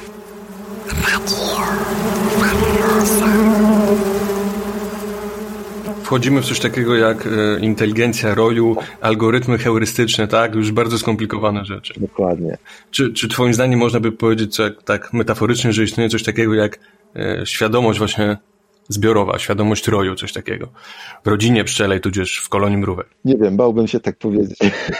wchodzimy w coś takiego jak e, inteligencja roju, algorytmy heurystyczne, tak? Już bardzo skomplikowane rzeczy. Dokładnie. Czy, czy twoim zdaniem można by powiedzieć co, tak metaforycznie, że istnieje coś takiego jak e, świadomość właśnie zbiorowa, świadomość roju, coś takiego. W rodzinie pszczelej, tudzież w kolonii mrówek. Nie wiem, bałbym się tak powiedzieć.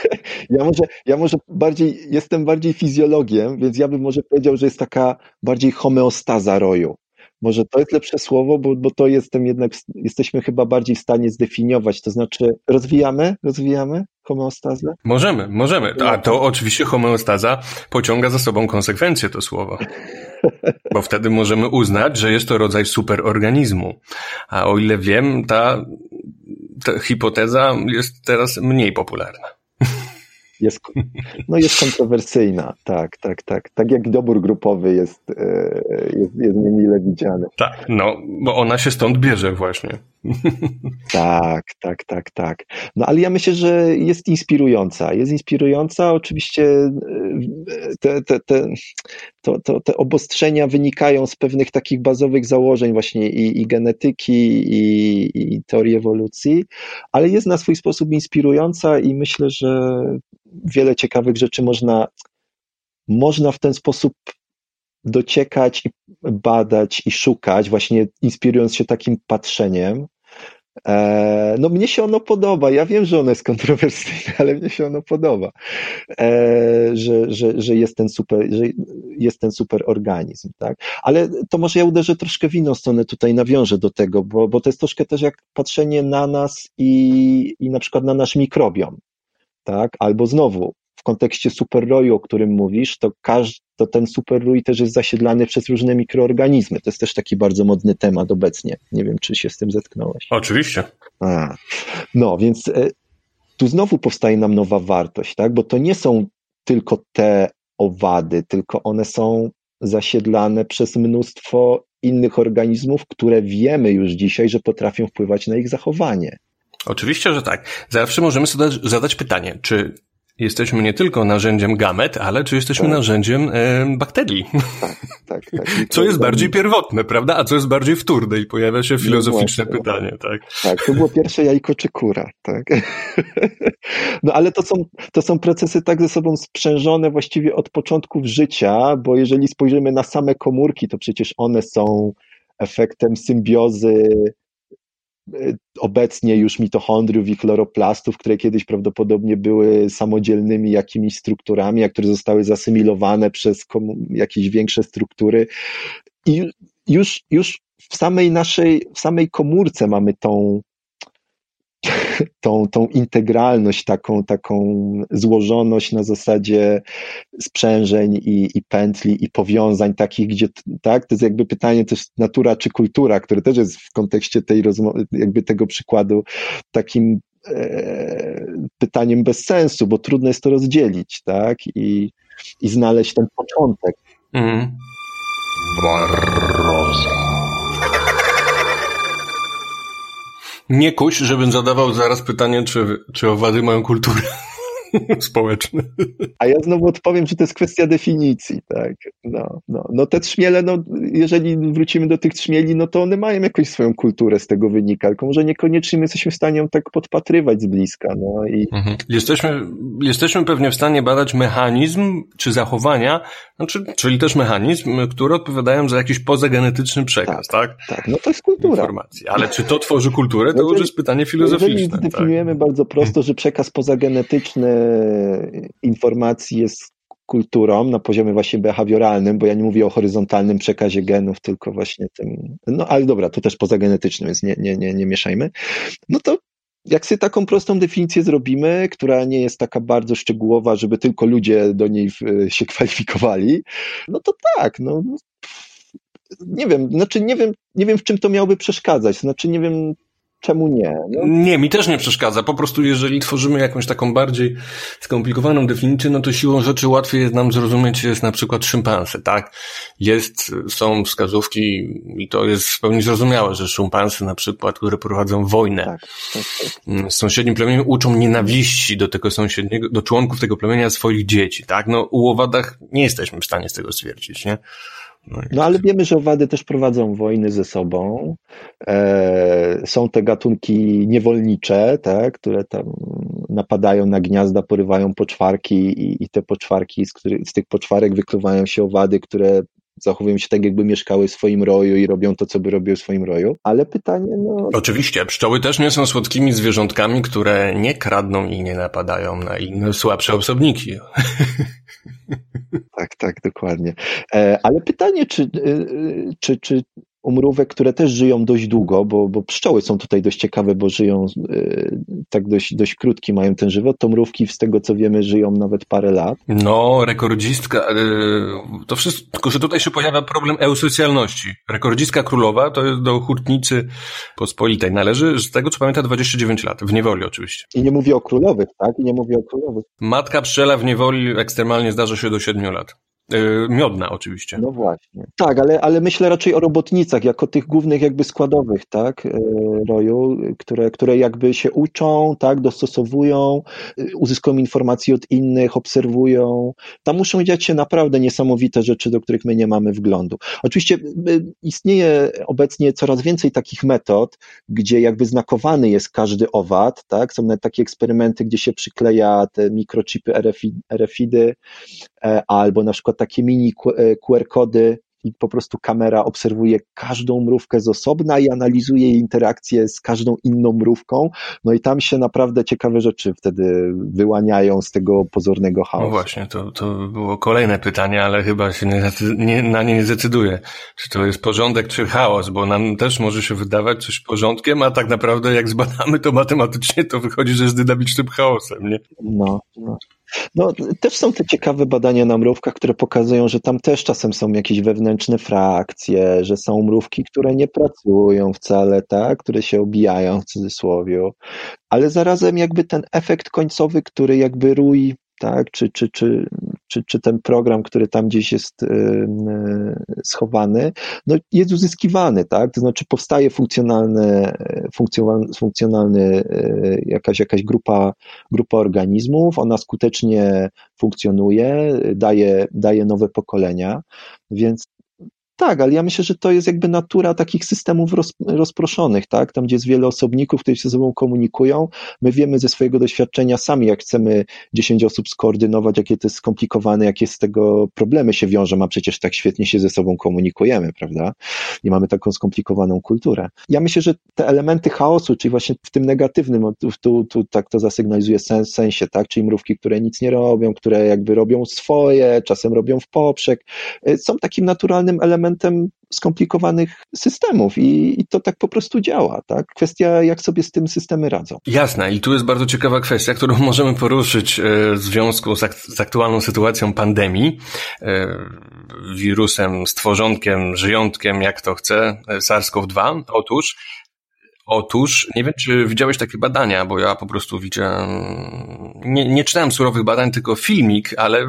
ja może, ja może bardziej, jestem bardziej fizjologiem, więc ja bym może powiedział, że jest taka bardziej homeostaza roju. Może to jest lepsze słowo, bo, bo to jestem jednak, jesteśmy chyba bardziej w stanie zdefiniować, to znaczy rozwijamy, rozwijamy homeostazę? Możemy, możemy. A to oczywiście homeostaza pociąga za sobą konsekwencje to słowo. Bo wtedy możemy uznać, że jest to rodzaj superorganizmu. A o ile wiem, ta, ta hipoteza jest teraz mniej popularna jest, no jest kontrowersyjna, tak, tak, tak. Tak jak dobór grupowy jest, e, jest, jest niemile widziany. Tak, no, bo ona się stąd bierze właśnie. Tak, tak, tak, tak. No ale ja myślę, że jest inspirująca. Jest inspirująca. Oczywiście e, te, te, te, to, to, te obostrzenia wynikają z pewnych takich bazowych założeń właśnie i, i genetyki, i, i teorii ewolucji, ale jest na swój sposób inspirująca i myślę, że wiele ciekawych rzeczy można, można w ten sposób dociekać i badać i szukać, właśnie inspirując się takim patrzeniem. E, no mnie się ono podoba. Ja wiem, że ono jest kontrowersyjne, ale mnie się ono podoba, e, że, że, że, jest ten super, że jest ten super organizm, tak? Ale to może ja uderzę troszkę w inną stronę, tutaj nawiążę do tego, bo, bo to jest troszkę też jak patrzenie na nas i, i na przykład na nasz mikrobiom tak? Albo znowu, w kontekście superroju, o którym mówisz, to, każdy, to ten superrój też jest zasiedlany przez różne mikroorganizmy. To jest też taki bardzo modny temat obecnie. Nie wiem, czy się z tym zetknąłeś. Oczywiście. A, no, więc e, tu znowu powstaje nam nowa wartość, tak? Bo to nie są tylko te owady, tylko one są zasiedlane przez mnóstwo innych organizmów, które wiemy już dzisiaj, że potrafią wpływać na ich zachowanie. Oczywiście, że tak. Zawsze możemy sobie zadać pytanie, czy jesteśmy nie tylko narzędziem gamet, ale czy jesteśmy tak. narzędziem e, bakterii? Tak, tak, tak. Co jest bardziej pierwotne, prawda? A co jest bardziej wtórne? I pojawia się no filozoficzne no pytanie, tak? Tak, to było pierwsze jajko czy kura, tak? No ale to są, to są procesy tak ze sobą sprzężone właściwie od początków życia, bo jeżeli spojrzymy na same komórki, to przecież one są efektem symbiozy obecnie już mitochondriów i chloroplastów, które kiedyś prawdopodobnie były samodzielnymi jakimiś strukturami, a które zostały zasymilowane przez jakieś większe struktury. I już, już w samej naszej, w samej komórce mamy tą, tą, tą integralność, taką, taką złożoność na zasadzie sprzężeń i, i pętli i powiązań takich, gdzie tak, to jest jakby pytanie też natura czy kultura, które też jest w kontekście tej rozmowy, jakby tego przykładu takim e, pytaniem bez sensu, bo trudno jest to rozdzielić, tak, i, i znaleźć ten początek. Mm. Barroso. Nie kuś, żebym zadawał zaraz pytanie, czy, czy owady mają kulturę. społeczny. A ja znowu odpowiem, że to jest kwestia definicji, tak. No, no, no te trzmiele, no, jeżeli wrócimy do tych trzmieli, no to one mają jakąś swoją kulturę z tego wynika, tylko może niekoniecznie my jesteśmy w stanie ją tak podpatrywać z bliska, no i... Mhm. Jesteśmy, jesteśmy pewnie w stanie badać mechanizm czy zachowania, znaczy, czyli też mechanizm, które odpowiadają za jakiś pozagenetyczny przekaz, tak? Tak, tak no to jest kultura. Informacji. Ale czy to tworzy kulturę, to jeżeli, już jest pytanie filozoficzne. Jeżeli tak. zdefiniujemy tak? bardzo prosto, że przekaz pozagenetyczny informacji jest kulturą na poziomie właśnie behawioralnym, bo ja nie mówię o horyzontalnym przekazie genów, tylko właśnie tym, no ale dobra, to też pozagenetycznym, więc nie, nie, nie, nie mieszajmy. No to jak sobie taką prostą definicję zrobimy, która nie jest taka bardzo szczegółowa, żeby tylko ludzie do niej się kwalifikowali, no to tak, no nie wiem, znaczy nie wiem, nie wiem w czym to miałoby przeszkadzać, znaczy nie wiem czemu nie? No. Nie, mi też nie przeszkadza. Po prostu jeżeli tworzymy jakąś taką bardziej skomplikowaną definicję, no to siłą rzeczy łatwiej jest nam zrozumieć, jest na przykład szympansy, tak? Jest, są wskazówki i to jest w pełni zrozumiałe, że szympansy na przykład, które prowadzą wojnę tak, z sąsiednim plemieniem, uczą nienawiści do tego sąsiedniego, do członków tego plemienia swoich dzieci, tak? No u owadach nie jesteśmy w stanie z tego stwierdzić, nie? No, no ale wiemy, że owady też prowadzą wojny ze sobą. E, są te gatunki niewolnicze, tak, które tam napadają na gniazda, porywają poczwarki i, i te poczwarki, z, z tych poczwarek wykluwają się owady, które zachowują się tak, jakby mieszkały w swoim roju i robią to, co by robiły w swoim roju. Ale pytanie, no. Oczywiście, pszczoły też nie są słodkimi zwierzątkami, które nie kradną i nie napadają na inne słabsze osobniki. Tak, tak, dokładnie. E, ale pytanie, czy, e, e, czy, czy umrówek, które też żyją dość długo, bo, bo pszczoły są tutaj dość ciekawe, bo żyją tak dość, dość krótki mają ten żywot. To mrówki z tego co wiemy żyją nawet parę lat. No, rekordzistka, to wszystko, tylko że tutaj się pojawia problem eusocjalności. Rekordzistka królowa to jest do hutnicy pospolitej. Należy, z tego co pamiętam, 29 lat. W niewoli oczywiście. I nie mówię o królowych, tak? I nie mówię o królowych. Matka pszczela w niewoli ekstremalnie zdarza się do 7 lat. E, miodna oczywiście. No właśnie. Tak, ale, ale myślę raczej o robotnicach, jako tych głównych jakby składowych, tak, e, roju, które, które jakby się uczą, tak, dostosowują, e, uzyskują informacje od innych, obserwują. Tam muszą dziać się naprawdę niesamowite rzeczy, do których my nie mamy wglądu. Oczywiście istnieje obecnie coraz więcej takich metod, gdzie jakby znakowany jest każdy owad, tak, są nawet takie eksperymenty, gdzie się przykleja te mikrochipy RFID, albo na przykład takie mini QR-kody i po prostu kamera obserwuje każdą mrówkę z osobna i analizuje jej interakcje z każdą inną mrówką. No i tam się naprawdę ciekawe rzeczy wtedy wyłaniają z tego pozornego chaosu. No właśnie, to, to było kolejne pytanie, ale chyba się nie, nie, na nie nie zdecyduję. Czy to jest porządek, czy chaos, bo nam też może się wydawać coś porządkiem, a tak naprawdę jak zbadamy to matematycznie, to wychodzi, że jest dynamicznym chaosem, nie? No, no. No, też są te ciekawe badania na mrówkach, które pokazują, że tam też czasem są jakieś wewnętrzne frakcje, że są mrówki, które nie pracują wcale, tak, które się obijają w cudzysłowie, ale zarazem jakby ten efekt końcowy, który jakby rój tak? Czy, czy, czy, czy, czy ten program, który tam gdzieś jest y, y, schowany, no jest uzyskiwany, tak? To znaczy powstaje funkcjonalny, funkcjonalny y, jakaś, jakaś grupa, grupa organizmów, ona skutecznie funkcjonuje, daje, daje nowe pokolenia, więc tak, ale ja myślę, że to jest jakby natura takich systemów roz, rozproszonych, tak? Tam, gdzie jest wiele osobników, którzy się ze sobą komunikują. My wiemy ze swojego doświadczenia sami, jak chcemy 10 osób skoordynować, jakie to jest skomplikowane, jakie z tego problemy się wiążą, a przecież tak świetnie się ze sobą komunikujemy, prawda? I mamy taką skomplikowaną kulturę. Ja myślę, że te elementy chaosu, czyli właśnie w tym negatywnym, tu, tu, tu tak to zasygnalizuje sens, sensie, tak? Czyli mrówki, które nic nie robią, które jakby robią swoje, czasem robią w poprzek, y, są takim naturalnym elementem elementem skomplikowanych systemów i, i, to tak po prostu działa. Tak? Kwestia, jak sobie z tym systemy radzą. Jasne, i tu jest bardzo ciekawa kwestia, którą możemy poruszyć e, w związku z, ak z aktualną sytuacją pandemii, e, wirusem, stworzonkiem, żyjątkiem, jak to chce, e, SARS-CoV-2. Otóż Otóż, nie wiem, czy widziałeś takie badania, bo ja po prostu widziałem, nie, nie czytałem surowych badań, tylko filmik, ale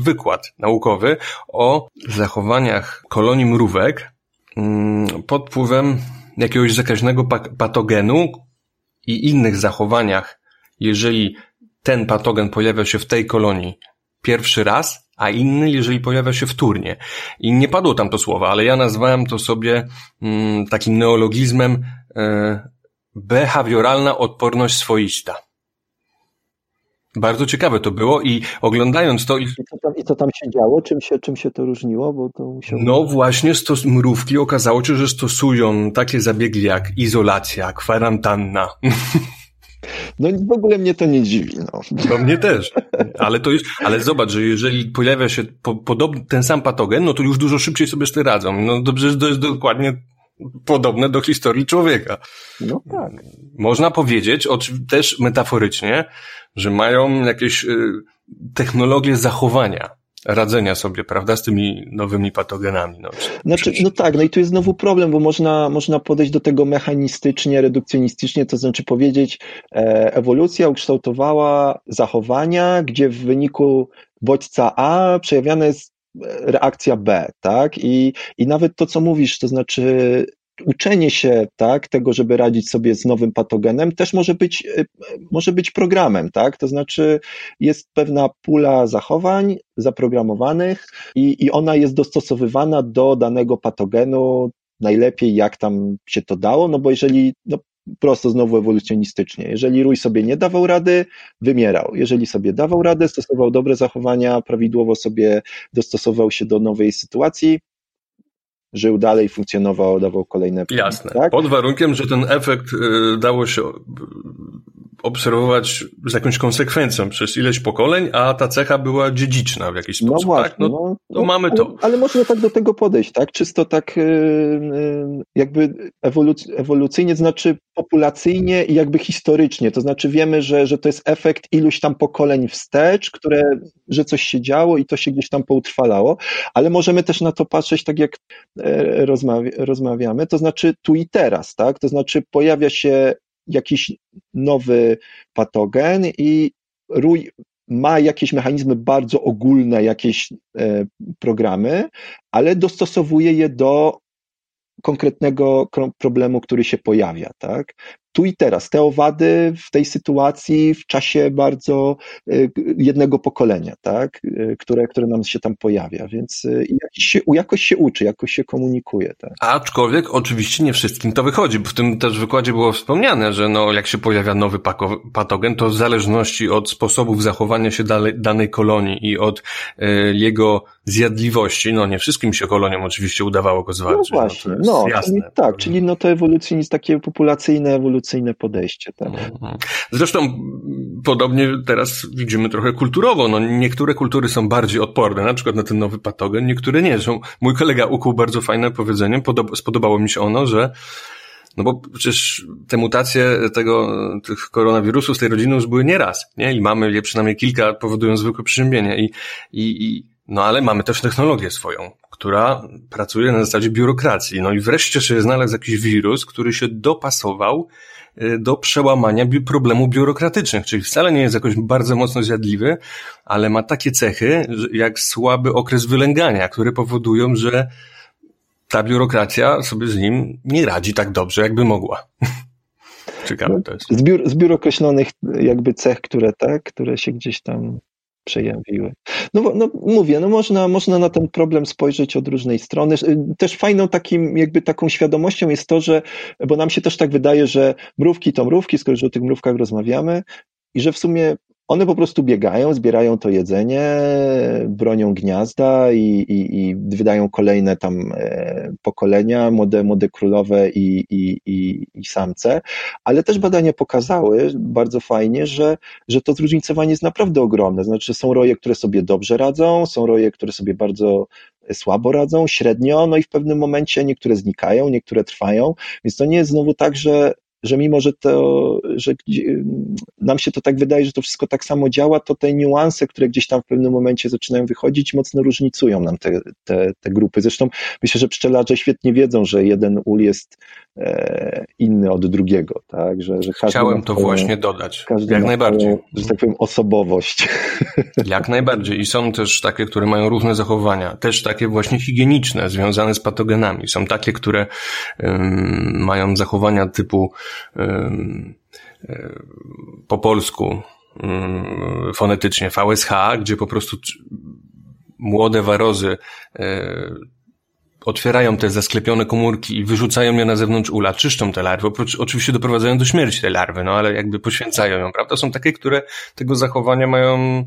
wykład naukowy o zachowaniach kolonii mrówek mm, pod wpływem jakiegoś zakaźnego patogenu i innych zachowaniach, jeżeli ten patogen pojawia się w tej kolonii pierwszy raz, a inny, jeżeli pojawia się wtórnie. I nie padło tam to słowo, ale ja nazwałem to sobie mm, takim neologizmem e, behawioralna odporność swoista. Bardzo ciekawe to było i oglądając to... I co tam, i co tam się działo? Czym się, czym się to różniło? Bo to musiało... No właśnie stos mrówki okazało się, że stosują takie zabiegi jak izolacja, kwarantanna. No w ogóle mnie to nie dziwi. No. To mnie też. Ale to jest, ale zobacz, że jeżeli pojawia się po, podobny, ten sam patogen, no to już dużo szybciej sobie z tym radzą. No dobrze, to jest dokładnie podobne do historii człowieka. No tak. Można powiedzieć, też metaforycznie, że mają jakieś y, technologie zachowania radzenia sobie, prawda, z tymi nowymi patogenami. No, znaczy, no tak, no i tu jest znowu problem, bo można, można podejść do tego mechanistycznie, redukcjonistycznie, to znaczy powiedzieć, e, ewolucja ukształtowała zachowania, gdzie w wyniku bodźca A przejawiana jest reakcja B, tak? I, I nawet to, co mówisz, to znaczy uczenie się tak, tego, żeby radzić sobie z nowym patogenem, też może być, e, może być programem, tak? To znaczy jest pewna pula zachowań zaprogramowanych i, i ona jest dostosowywana do danego patogenu najlepiej, jak tam się to dało, no bo jeżeli, no prosto znowu ewolucjonistycznie. Jeżeli rój sobie nie dawał rady, wymierał. Jeżeli sobie dawał radę, stosował dobre zachowania, prawidłowo sobie dostosował się do nowej sytuacji, żył dalej, funkcjonował, dawał kolejne. Jasne. Tak? Pod warunkiem, że ten efekt y, dało się obserwować z jakąś konsekwencją przez ileś pokoleń, a ta cecha była dziedziczna w jakiś sposób. No właśnie, tak? no, no, no, mamy to. Ale, ale, można tak do tego podejść, tak? Czysto tak y, y, jakby ewoluc ewolucyjnie, to znaczy populacyjnie i jakby historycznie. To znaczy wiemy, że, że to jest efekt iluś tam pokoleń wstecz, które, że coś się działo i to się gdzieś tam poutrwalało, ale możemy też na to patrzeć tak jak e, rozmawia, rozmawiamy, to znaczy tu i teraz, tak? To znaczy pojawia się jakiś nowy patogen i rój ma jakieś mechanizmy bardzo ogólne, jakieś e, programy, ale dostosowuje je do konkretnego problemu, który się pojawia, tak? Tu i teraz, te owady w tej sytuacji, w czasie bardzo y, jednego pokolenia, tak? Y, które, które nam się tam pojawia, więc y, jakoś się, jakoś się uczy, jakoś się komunikuje. Tak? Aczkolwiek oczywiście nie wszystkim to wychodzi, bo w tym też wykładzie było wspomniane, że no, jak się pojawia nowy patogen, to w zależności od sposobów zachowania się danej kolonii i od y, jego zjadliwości, no nie wszystkim się koloniom oczywiście udawało go zwalczyć. No właśnie, no, no czyli, tak, czyli no to ewolucjonizm, takie populacyjne, ewolucyjne podejście. Tak. Mhm. Zresztą podobnie teraz widzimy trochę kulturowo, no niektóre kultury są bardziej odporne, na przykład na ten nowy patogen, niektóre nie. Zresztą mój kolega ukuł bardzo fajne powiedzenie, spodobało mi się ono, że no bo przecież te mutacje tego, tych koronawirusów z tej rodziny już były nieraz, nie? I mamy je przynajmniej kilka, powodują zwykłe przeziębienie. I, i, i no ale mamy też technologię swoją, która pracuje na zasadzie biurokracji. No i wreszcie się znalazł jakiś wirus, który się dopasował y, do przełamania bi problemów biurokratycznych, czyli wcale nie jest jakoś bardzo mocno zjadliwy, ale ma takie cechy, jak słaby okres wylęgania, które powodują, że ta biurokracja sobie z nim nie radzi tak dobrze, jakby mogła. Ciekawe to jest. Zbiór, zbiór określonych jakby cech, które tak, które się gdzieś tam przejawiły. No, no mówię, no można, można na ten problem spojrzeć od różnej strony. Też fajną takim, jakby taką świadomością jest to, że, bo nam się też tak wydaje, że mrówki to mrówki, skoro już o tych mrówkach rozmawiamy, i że w sumie one po prostu biegają, zbierają to jedzenie, bronią gniazda i, i, i wydają kolejne tam e, pokolenia, młode, młode królowe i, i, i, i samce, ale też badania pokazały bardzo fajnie, że, że to zróżnicowanie jest naprawdę ogromne. Znaczy są roje, które sobie dobrze radzą, są roje, które sobie bardzo słabo radzą, średnio, no i w pewnym momencie niektóre znikają, niektóre trwają, więc to nie jest znowu tak, że że mimo, że to, że nam się to tak wydaje, że to wszystko tak samo działa, to te niuanse, które gdzieś tam w pewnym momencie zaczynają wychodzić, mocno różnicują nam te, te, te grupy. Zresztą myślę, że pszczelarze świetnie wiedzą, że jeden ul jest inny od drugiego, tak? Że, że Chciałem to swoją, właśnie dodać. Jak najbardziej. Swoją, że tak powiem, osobowość. Jak najbardziej. I są też takie, które mają różne zachowania. Też takie właśnie higieniczne, związane z patogenami. Są takie, które um, mają zachowania typu um, po polsku fonetycznie VSH, gdzie po prostu młode warozy e, otwierają te zasklepione komórki i wyrzucają je na zewnątrz ula, czyszczą te larwy, oprócz, oczywiście doprowadzają do śmierci te larwy, no ale jakby poświęcają ją, prawda? Są takie, które tego zachowania mają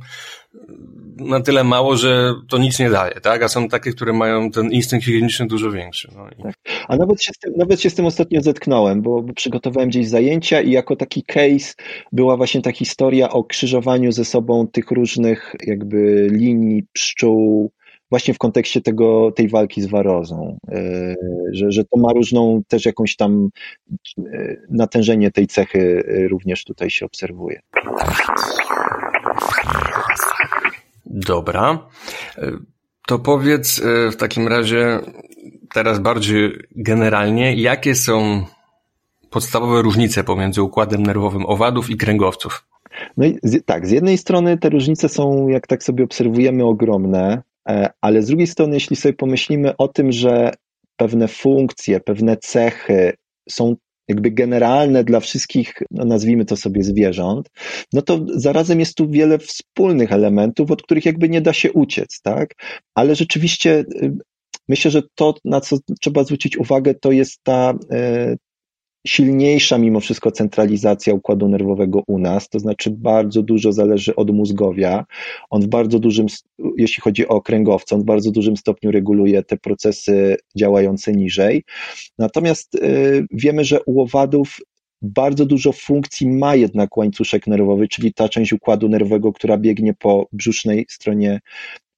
na tyle mało, że to nic nie daje, tak? A są takie, które mają ten instynkt higieniczny dużo większy. No i... tak. A nawet się, z tym, nawet się z tym ostatnio zetknąłem, bo, bo przygotowałem gdzieś zajęcia i jako taki case była właśnie ta historia o krzyżowaniu ze sobą tych różnych jakby linii pszczół, właśnie w kontekście tego, tej walki z warozą, e, że, że to ma różną też jakąś tam e, natężenie tej cechy e, również tutaj się obserwuje. Dobra. To powiedz w takim razie teraz bardziej generalnie, jakie są podstawowe różnice pomiędzy układem nerwowym owadów i kręgowców? No i z, tak, z jednej strony te różnice są, jak tak sobie obserwujemy, ogromne. E, ale z drugiej strony, jeśli sobie pomyślimy o tym, że pewne funkcje, pewne cechy są jakby generalne dla wszystkich, no nazwijmy to sobie zwierząt, no to zarazem jest tu wiele wspólnych elementów, od których jakby nie da się uciec, tak? Ale rzeczywiście y, myślę, że to, na co trzeba zwrócić uwagę, to jest ta, y, silniejsza mimo wszystko centralizacja układu nerwowego u nas, to znaczy bardzo dużo zależy od mózgowia. On w bardzo dużym, jeśli chodzi o kręgowca, on w bardzo dużym stopniu reguluje te procesy działające niżej. Natomiast y, wiemy, że u owadów bardzo dużo funkcji ma jednak łańcuszek nerwowy, czyli ta część układu nerwowego, która biegnie po brzusznej stronie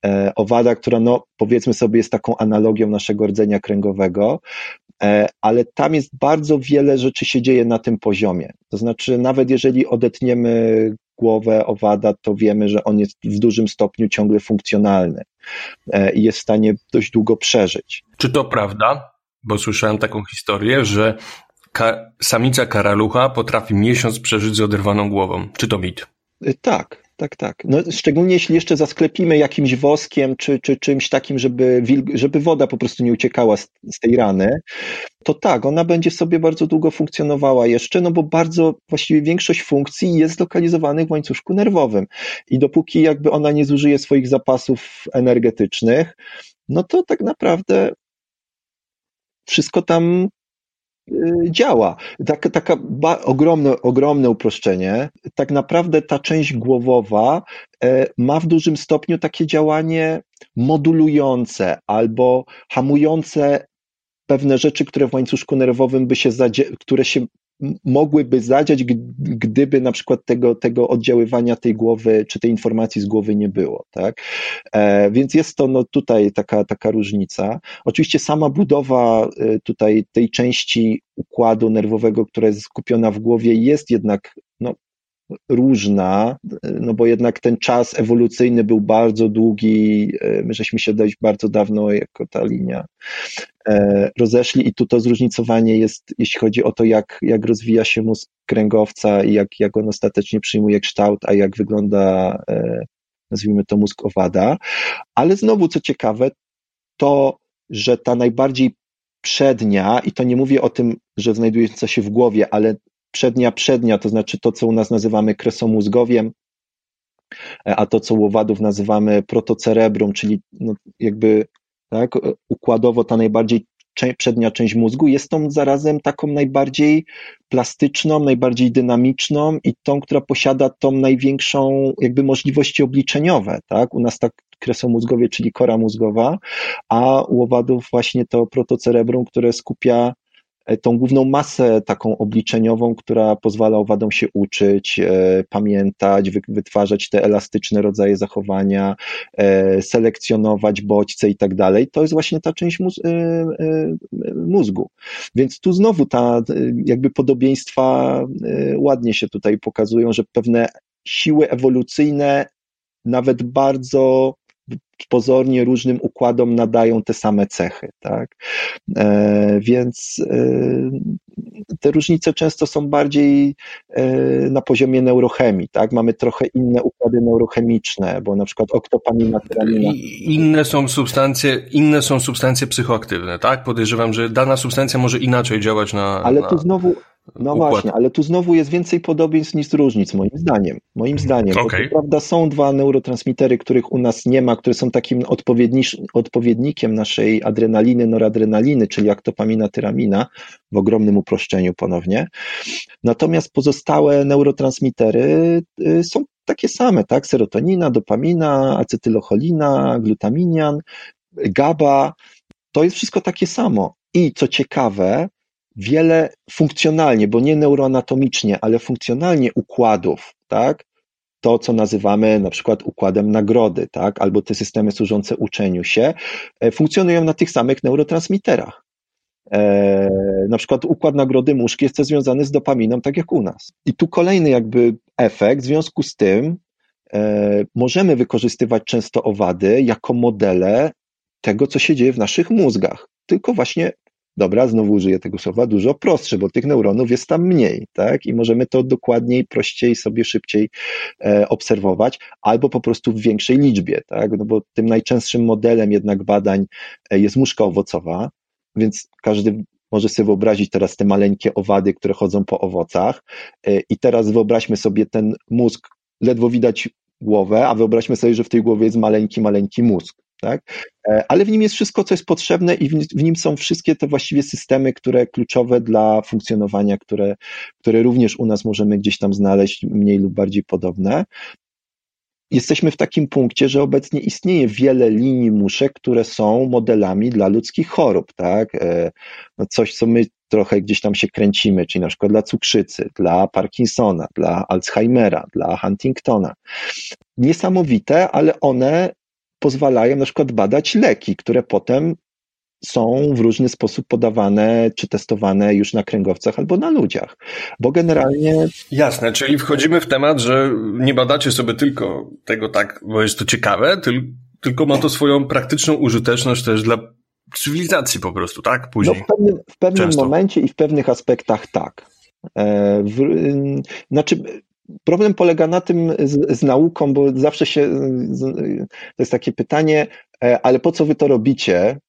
e, owada, która no, powiedzmy sobie jest taką analogią naszego rdzenia kręgowego. E, ale tam jest bardzo wiele rzeczy się dzieje na tym poziomie. To znaczy, nawet jeżeli odetniemy głowę owada, to wiemy, że on jest w dużym stopniu ciągle funkcjonalny e, i jest w stanie dość długo przeżyć. Czy to prawda? Bo słyszałem taką historię, że ka samica karalucha potrafi miesiąc przeżyć z oderwaną głową. Czy to mit? E, tak, tak, tak. No, szczególnie jeśli jeszcze zasklepimy jakimś woskiem czy, czy czymś takim, żeby, żeby woda po prostu nie uciekała z, z, tej rany, to tak, ona będzie sobie bardzo długo funkcjonowała jeszcze, no bo bardzo, właściwie większość funkcji jest zlokalizowanych w łańcuszku nerwowym. I dopóki jakby ona nie zużyje swoich zapasów energetycznych, no to tak naprawdę wszystko tam działa. Taka, taka ogromne, ogromne uproszczenie. Tak naprawdę ta część głowowa e, ma w dużym stopniu takie działanie modulujące albo hamujące pewne rzeczy, które w łańcuszku nerwowym by się, które się mogłyby zadziać, gdyby na przykład tego, tego oddziaływania tej głowy, czy tej informacji z głowy nie było, tak? E, więc jest to no, tutaj taka, taka różnica. Oczywiście sama budowa e, tutaj tej części układu nerwowego, która jest skupiona w głowie, jest jednak no, różna, no bo jednak ten czas ewolucyjny był bardzo długi, e, my żeśmy się dość bardzo dawno jako ta linia e, rozeszli i tu to zróżnicowanie jest, jeśli chodzi o to, jak, jak rozwija się mózg kręgowca i jak, jak on ostatecznie przyjmuje kształt, a jak wygląda, e, nazwijmy to, mózg owada. Ale znowu, co ciekawe, to, że ta najbardziej przednia, i to nie mówię o tym, że znajduje się w głowie, ale przednia przednia, to znaczy to, co u nas nazywamy kresomózgowiem, a to, co u owadów nazywamy protocerebrum, czyli no jakby tak, układowo ta najbardziej przednia część mózgu jest tą zarazem taką najbardziej plastyczną, najbardziej dynamiczną i tą, która posiada tą największą jakby możliwości obliczeniowe, tak? U nas tak kresomózgowie, czyli kora mózgowa, a u owadów właśnie to protocerebrum, które skupia tą główną masę taką obliczeniową, która pozwala owadom się uczyć, e, pamiętać, wytwarzać te elastyczne rodzaje zachowania, selekcjonować bodźce i tak dalej, to jest właśnie ta część mózgu. Więc tu znowu ta jakby podobieństwa ładnie się tutaj pokazują, że pewne siły ewolucyjne nawet bardzo pozornie różnym układom nadają te same cechy, tak? E, więc e, te różnice często są bardziej e, na poziomie neurochemii, tak? Mamy trochę inne układy neurochemiczne, bo na przykład oktopamina, tyramina. Inne są substancje, inne są substancje psychoaktywne, tak? Podejrzewam, że dana substancja może inaczej działać na. Ale na... tu znowu, no układ. właśnie, ale tu znowu jest więcej podobieństw niż różnic, moim zdaniem. Moim zdaniem. Okay. Bo to, prawda, są dwa neurotransmitery, których u nas nie ma, które są takim odpowiednikiem naszej adrenaliny, noradrenaliny, czyli aktopamina, tyramina, w ogromnym uproszczeniu ponownie. Natomiast pozostałe neurotransmitery y, są takie same, tak? Serotonina, dopamina, acetylocholina, glutaminian, GABA. To jest wszystko takie samo. I co ciekawe, wiele funkcjonalnie, bo nie neuroanatomicznie, ale funkcjonalnie układów, tak? To, co nazywamy na przykład układem nagrody, tak? Albo te systemy służące uczeniu się, e, funkcjonują na tych samych neurotransmiterach. E, na przykład układ nagrody mózg jest związany z dopaminą, tak jak u nas. I tu kolejny jakby efekt, w związku z tym e, możemy wykorzystywać często owady jako modele tego, co się dzieje w naszych mózgach. Tylko właśnie dobra, znowu użyję tego słowa, dużo prostsze, bo tych neuronów jest tam mniej, tak? I możemy to dokładniej, prościej, sobie szybciej e, obserwować, albo po prostu w większej liczbie, tak? No bo tym najczęstszym modelem jednak badań e, jest muszka owocowa, więc każdy może sobie wyobrazić teraz te maleńkie owady, które chodzą po owocach e, i teraz wyobraźmy sobie ten mózg, ledwo widać głowę, a wyobraźmy sobie, że w tej głowie jest maleńki, maleńki mózg tak? E, ale w nim jest wszystko, co jest potrzebne i w nim są wszystkie te właściwie systemy, które kluczowe dla funkcjonowania, które, które również u nas możemy gdzieś tam znaleźć, mniej lub bardziej podobne. Jesteśmy w takim punkcie, że obecnie istnieje wiele linii muszek, które są modelami dla ludzkich chorób, tak? E, no coś, co my trochę gdzieś tam się kręcimy, czyli na przykład dla cukrzycy, dla Parkinsona, dla Alzheimera, dla Huntingtona. Niesamowite, ale one pozwalają na przykład badać leki, które potem są w różny sposób podawane czy testowane już na kręgowcach albo na ludziach. Bo generalnie. Jasne, czyli wchodzimy w temat, że nie badacie sobie tylko tego tak, bo jest to ciekawe, tylko ma to swoją praktyczną użyteczność też dla cywilizacji po prostu, tak? Później. No w pewnym, w pewnym momencie i w pewnych aspektach tak. E, w, znaczy, Problem polega na tym z, z, nauką, bo zawsze się, to jest takie pytanie, e, ale po co wy to robicie?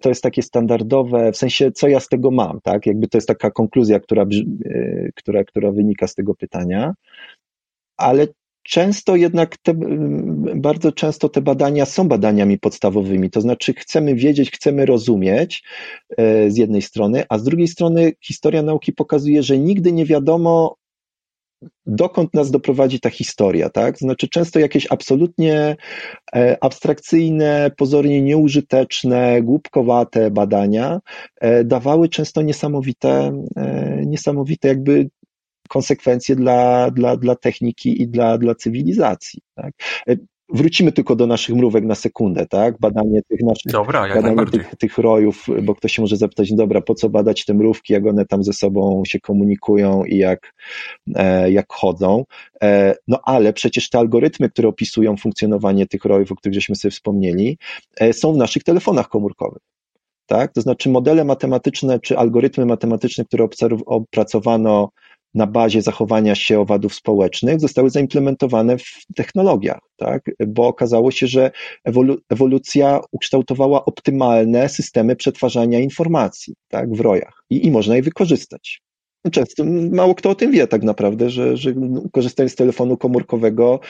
To jest takie standardowe, w sensie, co ja z tego mam, tak? Jakby to jest taka konkluzja, która, e, która, która wynika z tego pytania. Ale często jednak te, bardzo często te badania są badaniami podstawowymi, to znaczy chcemy wiedzieć, chcemy rozumieć e, z jednej strony, a z drugiej strony historia nauki pokazuje, że nigdy nie wiadomo, dokąd nas doprowadzi ta historia, tak? Znaczy, często jakieś absolutnie e, abstrakcyjne, pozornie nieużyteczne, głupkowate badania e, dawały często niesamowite, e, niesamowite jakby konsekwencje dla, dla, dla techniki i dla, dla cywilizacji. Tak? Wrócimy tylko do naszych mrówek na sekundę, tak? Badanie tych naszych, dobra, badanie tych, tych rojów, bo ktoś się może zapytać, dobra, po co badać te mrówki, jak one tam ze sobą się komunikują i jak, e, jak chodzą. E, no ale przecież te algorytmy, które opisują funkcjonowanie tych rojów, o których żeśmy sobie wspomnieli, e, są w naszych telefonach komórkowych. Tak? To znaczy modele matematyczne czy algorytmy matematyczne, które opracowano na bazie zachowania się owadów społecznych zostały zaimplementowane w technologiach, tak? bo okazało się, że ewolu ewolucja ukształtowała optymalne systemy przetwarzania informacji tak? w rojach i, i można je wykorzystać. Często mało kto o tym wie tak naprawdę, że, że korzystając z telefonu komórkowego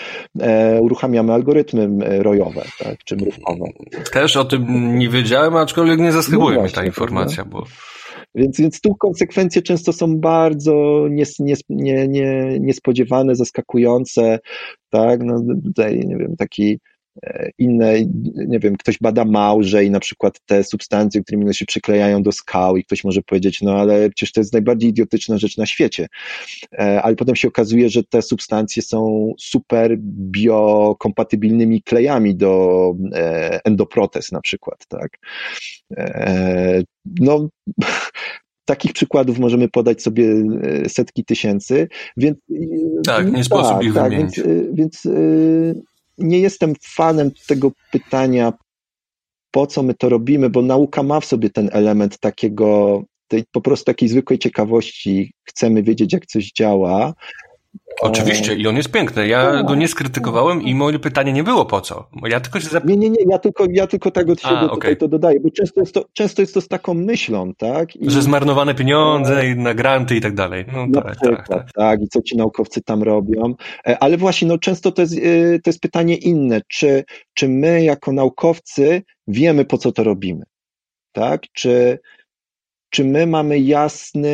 e, uruchamiamy algorytmy rojowe, tak, czy mrówkowe. Też o tym nie wiedziałem, aczkolwiek nie zaskakuje no mnie ta informacja, bo więc, więc tu konsekwencje często są bardzo nies, nies, nie, nie, niespodziewane, zaskakujące, tak, no tutaj, nie wiem, taki e, inne, nie wiem, ktoś bada małże i na przykład te substancje, którymi się przyklejają do skał i ktoś może powiedzieć, no ale przecież to jest najbardziej idiotyczna rzecz na świecie. E, ale potem się okazuje, że te substancje są super biokompatybilnymi klejami do endoprotez na przykład, tak. No, Takich przykładów możemy podać sobie e, setki tysięcy, więc. Tak, nie sposób tak, ich tak, wymienić. Więc, e, więc e, nie jestem fanem tego pytania, po co my to robimy, bo nauka ma w sobie ten element takiego, tej po prostu takiej zwykłej ciekawości. Chcemy wiedzieć, jak coś działa, Oczywiście i on jest piękny. Ja go nie skrytykowałem i moje pytanie nie było po co. Ja tylko się zap... Nie, nie, nie, ja tylko, ja tylko tak od siebie A, okay. to dodaję, bo często jest to, często jest to z taką myślą, tak? I... Że zmarnowane pieniądze i na granty i tak dalej. No, na tak, przykład, tak, tak. tak, i co ci naukowcy tam robią. E, ale właśnie, no często to jest, e, to jest pytanie inne, czy, czy my jako naukowcy wiemy po co to robimy, tak? Czy, czy my mamy jasny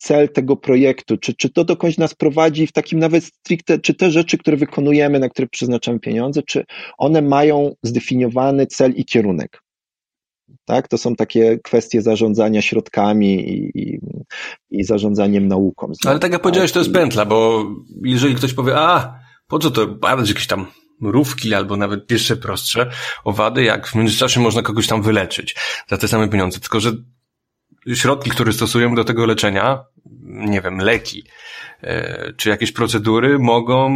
cel tego projektu, czy, czy to dokądś nas prowadzi w takim nawet stricte, czy te rzeczy, które wykonujemy, na które przeznaczamy pieniądze, czy one mają zdefiniowany cel i kierunek. Tak? To są takie kwestie zarządzania środkami i, i, i zarządzaniem nauką. Ale tak jak powiedziałeś, to jest pętla, bo jeżeli ktoś powie, a po co to badać jakieś tam mrówki albo nawet jeszcze prostsze owady, jak w międzyczasie można kogoś tam wyleczyć za te same pieniądze. Tylko, że środki, które stosujemy do tego leczenia, nie wiem, leki, e, czy jakieś procedury mogą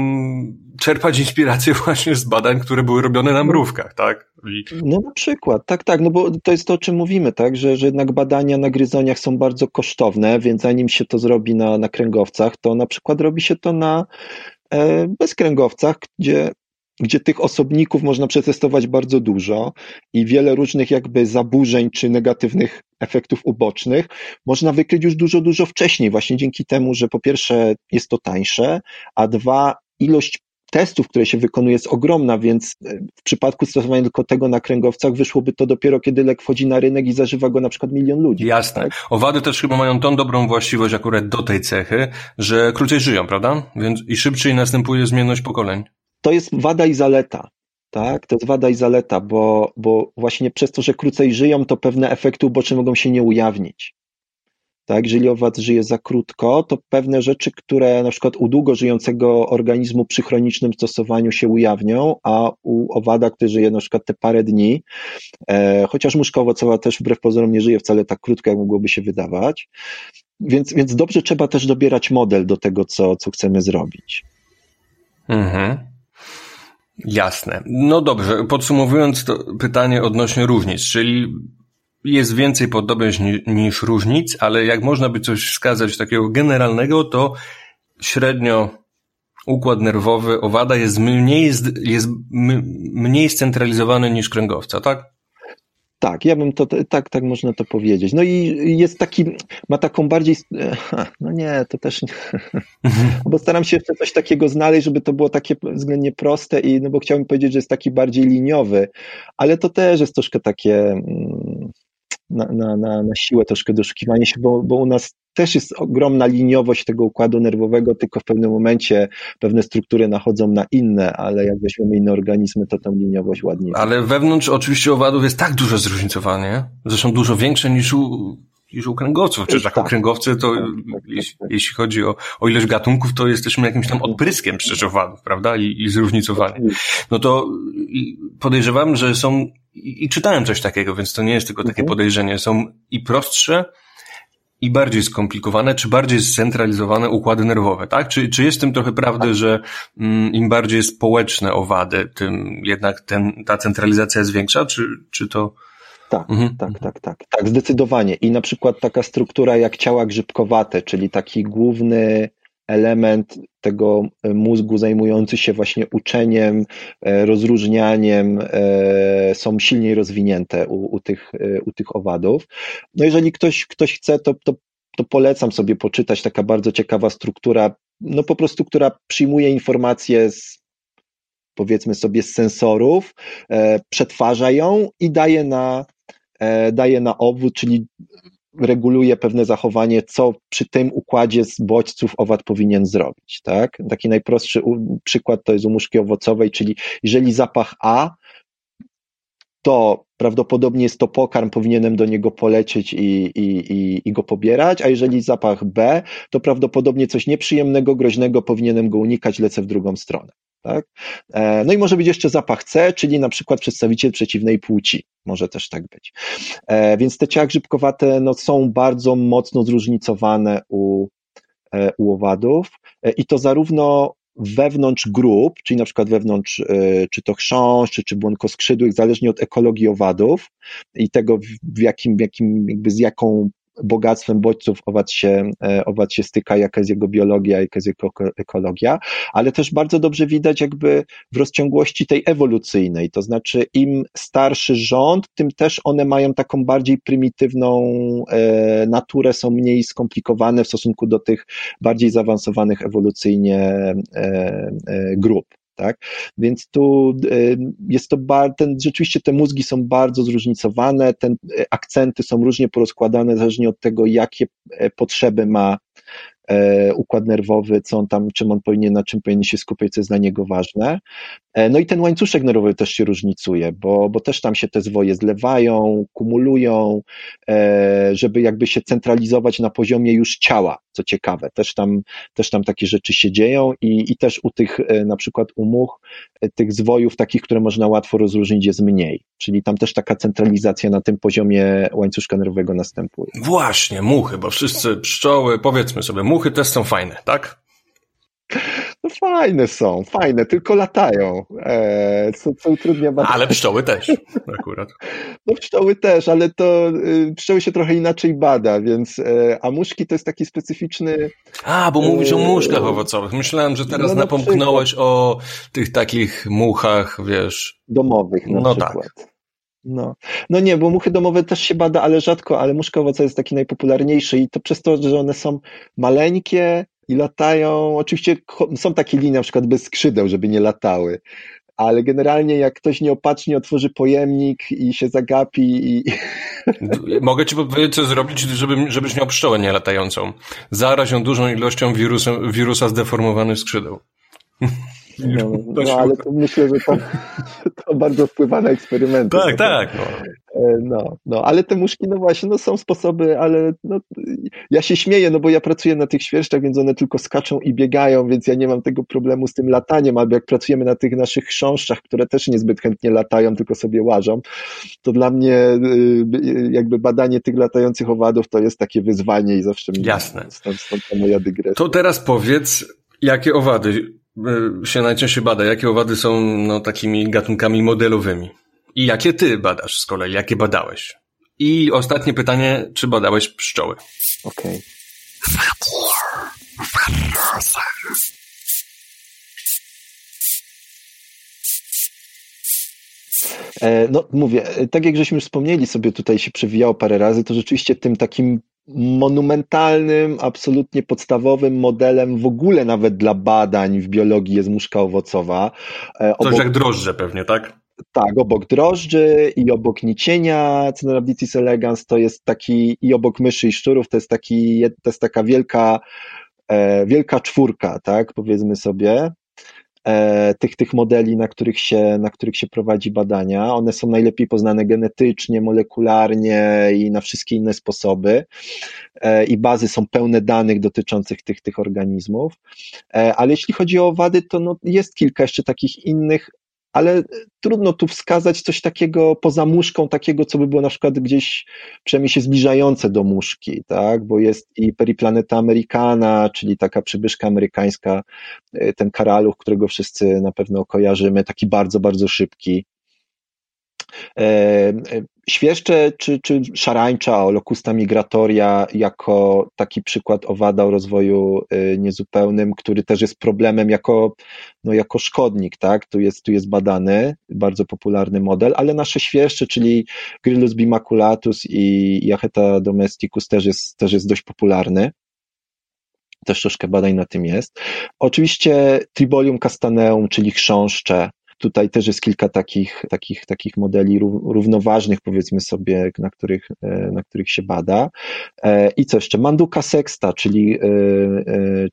czerpać inspirację właśnie z badań, które były robione na mrówkach, tak? I... No na przykład, tak, tak, no bo to jest to, o czym mówimy, tak, że, że jednak badania na gryzoniach są bardzo kosztowne, więc zanim się to zrobi na, na kręgowcach, to na przykład robi się to na e, bezkręgowcach, gdzie gdzie tych osobników można przetestować bardzo dużo i wiele różnych jakby zaburzeń czy negatywnych efektów ubocznych można wykryć już dużo, dużo wcześniej, właśnie dzięki temu, że po pierwsze jest to tańsze, a dwa, ilość testów, które się wykonuje jest ogromna, więc e, w przypadku stosowania tylko tego na kręgowcach wyszłoby to dopiero, kiedy lek wchodzi na rynek i zażywa go na przykład milion ludzi. Jasne. Tak? Owady też chyba mają tą dobrą właściwość akurat do tej cechy, że krócej żyją, prawda? Więc i szybciej następuje zmienność pokoleń to jest wada i zaleta. Tak, to jest wada i zaleta, bo, bo właśnie przez to, że krócej żyją, to pewne efekty uboczne mogą się nie ujawnić. Tak, jeżeli owad żyje za krótko, to pewne rzeczy, które na przykład u długo żyjącego organizmu przy chronicznym stosowaniu się ujawnią, a u owada, który żyje na przykład te parę dni, e, chociaż muszka owocowa też wbrew pozorom nie żyje wcale tak krótko, jak mogłoby się wydawać. Więc, więc dobrze trzeba też dobierać model do tego, co, co chcemy zrobić. Mhm. Jasne. No dobrze, podsumowując to pytanie odnośnie różnic, czyli jest więcej podobieństw niż różnic, ale jak można by coś wskazać takiego generalnego, to średnio układ nerwowy owada jest mniej, jest mniej scentralizowany niż kręgowca, tak? Tak, ja bym to, tak, tak można to powiedzieć. No i jest taki, ma taką bardziej, no nie, to też nie, bo staram się jeszcze coś takiego znaleźć, żeby to było takie względnie proste i, no bo chciałbym powiedzieć, że jest taki bardziej liniowy, ale to też jest troszkę takie, mm, na, na, na, na siłę troszkę doszukiwanie się, bo, bo u nas też jest ogromna liniowość tego układu nerwowego, tylko w pewnym momencie pewne struktury nachodzą na inne, ale jak weźmiemy inne organizmy, to tą liniowość ładnie. Ale wewnątrz oczywiście owadów jest tak duże zróżnicowanie, zresztą dużo większe niż u, niż u kręgowców. Przecież jako tak. kręgowcy to, tak, tak, tak, jeśli, tak. jeśli, chodzi o, o ilość gatunków, to jesteśmy jakimś tam odpryskiem przecież owadów, prawda? I, i zróżnicowanie. No to podejrzewam, że są, i, i czytałem coś takiego, więc to nie jest tylko takie mhm. podejrzenie, są i prostsze, i bardziej skomplikowane, czy bardziej scentralizowane układy nerwowe, tak? Czy, czy jest w tym trochę prawdy, że mm, im bardziej społeczne owady, tym jednak ten, ta centralizacja jest większa, czy, czy to... Tak, mhm. tak, tak, tak, tak, zdecydowanie. I na przykład taka struktura jak ciała grzybkowate, czyli taki główny element tego e, mózgu zajmujący się właśnie uczeniem, e, rozróżnianiem e, są silniej rozwinięte u, u, tych, u tych owadów. No jeżeli ktoś, ktoś chce, to, to, to polecam sobie poczytać, taka bardzo ciekawa struktura, no po prostu, która przyjmuje informacje z powiedzmy sobie z sensorów, przetwarza ją i daje na, daje na obwód, czyli reguluje pewne zachowanie, co przy tym układzie z bodźców owad powinien zrobić, tak? Taki najprostszy przykład to jest u muszki owocowej, czyli jeżeli zapach A, to prawdopodobnie jest to pokarm, powinienem do niego polecieć i, i, i, i go pobierać, a jeżeli zapach B, to prawdopodobnie coś nieprzyjemnego, groźnego, powinienem go unikać, lecę w drugą stronę. Tak? E, no i może być jeszcze zapach C, czyli na przykład przedstawiciel przeciwnej płci. Może też tak być. E, więc te ciała grzybkowate no, są bardzo mocno zróżnicowane u, e, u owadów i to zarówno wewnątrz grup, czyli na przykład wewnątrz czy to chrząszcz, czy, błonkoskrzydłych, zależnie od ekologii owadów i tego, w jakim, jakim jakby z jaką bogactwem bodźców owad się, e, owad się styka, jaka jest jego biologia, jaka jest jego ekologia, ale też bardzo dobrze widać jakby w rozciągłości tej ewolucyjnej, to znaczy im starszy rząd, tym też one mają taką bardziej prymitywną e, naturę, są mniej skomplikowane w stosunku do tych bardziej zaawansowanych ewolucyjnie e, grup. Tak? Więc tu y, jest to bardzo, ten, rzeczywiście te mózgi są bardzo zróżnicowane, te akcenty są różnie porozkładane, zależnie od tego, jakie e, potrzeby ma E, układ nerwowy, co on tam, czym on powinien, na czym powinien się skupiać, co jest dla niego ważne. E, no i ten łańcuszek nerwowy też się różnicuje, bo, bo też tam się te zwoje zlewają, kumulują, e, żeby jakby się centralizować na poziomie już ciała, co ciekawe. Też tam, też tam takie rzeczy się dzieją i, i też u tych, na przykład u much, tych zwojów takich, które można łatwo rozróżnić jest mniej. Czyli tam też taka centralizacja na tym poziomie łańcuszka nerwowego następuje. Właśnie, muchy, bo wszyscy pszczoły, powiedzmy sobie, muchy też są fajne, tak? No fajne są, fajne, tylko latają, e, co, co utrudnia badanie. Ale pszczoły też akurat. No pszczoły też, ale to y, pszczoły się trochę inaczej bada, więc, e, a muszki to jest taki specyficzny... A, bo mówisz o e, muszkach owocowych. Myślałem, że teraz no, napomknąłeś o tych takich muchach, wiesz... Domowych na no tak. przykład. Tak. No. no nie, bo muchy domowe też się bada, ale rzadko, ale muszka owocowa jest taki najpopularniejszy i to przez to, że one są maleńkie i latają. Oczywiście są takie linie na przykład bez skrzydeł, żeby nie latały, ale generalnie jak ktoś nieopatrznie otworzy pojemnik i się zagapi i... Mogę ci powiedzieć, co zrobić, żeby, żebyś miał pszczołę nielatającą. Zaraź ją dużą ilością wirusem, wirusa zdeformowanych skrzydeł. No, no ale to myślę, że to, to bardzo wpływa na eksperymenty. Tak, tak. No. E, no, no, ale te muszki, no właśnie, no są sposoby, ale no, ja się śmieję, no bo ja pracuję na tych świerszczach, więc one tylko skaczą i biegają, więc ja nie mam tego problemu z tym lataniem, albo jak pracujemy na tych naszych chrząszczach, które też niezbyt chętnie latają, tylko sobie łażą, to dla mnie y, jakby badanie tych latających owadów to jest takie wyzwanie i zawsze Jasne. Stąd, stąd ta moja dygresja. To teraz powiedz, jakie owady Y, się najczęściej bada? Jakie owady są no, takimi gatunkami modelowymi? I jakie ty badasz z kolei? Jakie badałeś? I ostatnie pytanie, czy badałeś pszczoły? Okej. Okay. No, mówię, tak jak żeśmy już wspomnieli, sobie tutaj się przewijało parę razy, to rzeczywiście tym takim monumentalnym, absolutnie podstawowym modelem w ogóle nawet dla badań w biologii jest muszka owocowa. E, Coś jak drożdże pewnie, tak? Tak, obok drożdży i obok nicienia Cenorhabditis elegans to jest taki, i obok myszy i szczurów to jest taki, to jest taka wielka, e, wielka czwórka, tak, powiedzmy sobie. E, tych, tych modeli, na których, się, na których się prowadzi badania. One są najlepiej poznane genetycznie, molekularnie i na wszystkie inne sposoby. E, I bazy są pełne danych dotyczących tych, tych organizmów. E, ale jeśli chodzi o wady, to no jest kilka jeszcze takich innych ale trudno tu wskazać coś takiego poza muszką, takiego, co by było na przykład gdzieś przynajmniej się zbliżające do muszki, tak? Bo jest i Periplaneta Americana, czyli taka przybyszka amerykańska, y, ten karaluch, którego wszyscy na pewno kojarzymy, taki bardzo, bardzo szybki. E, e, świerszcze czy, czy szarańcza, locusta migratoria jako taki przykład owada o rozwoju e, niezupełnym, który też jest problemem jako, no jako szkodnik, tak? Tu jest, tu jest badany, bardzo popularny model, ale nasze świerszcze, czyli Grillus bimaculatus i Jacheta domesticus też jest, też jest dość popularny też troszkę badań na tym jest. Oczywiście Tribolium castaneum, czyli chrząszcze, Tutaj też jest kilka takich, takich, takich modeli równoważnych, powiedzmy sobie, na których, na których się bada. I co jeszcze? Manduka sexta, czyli,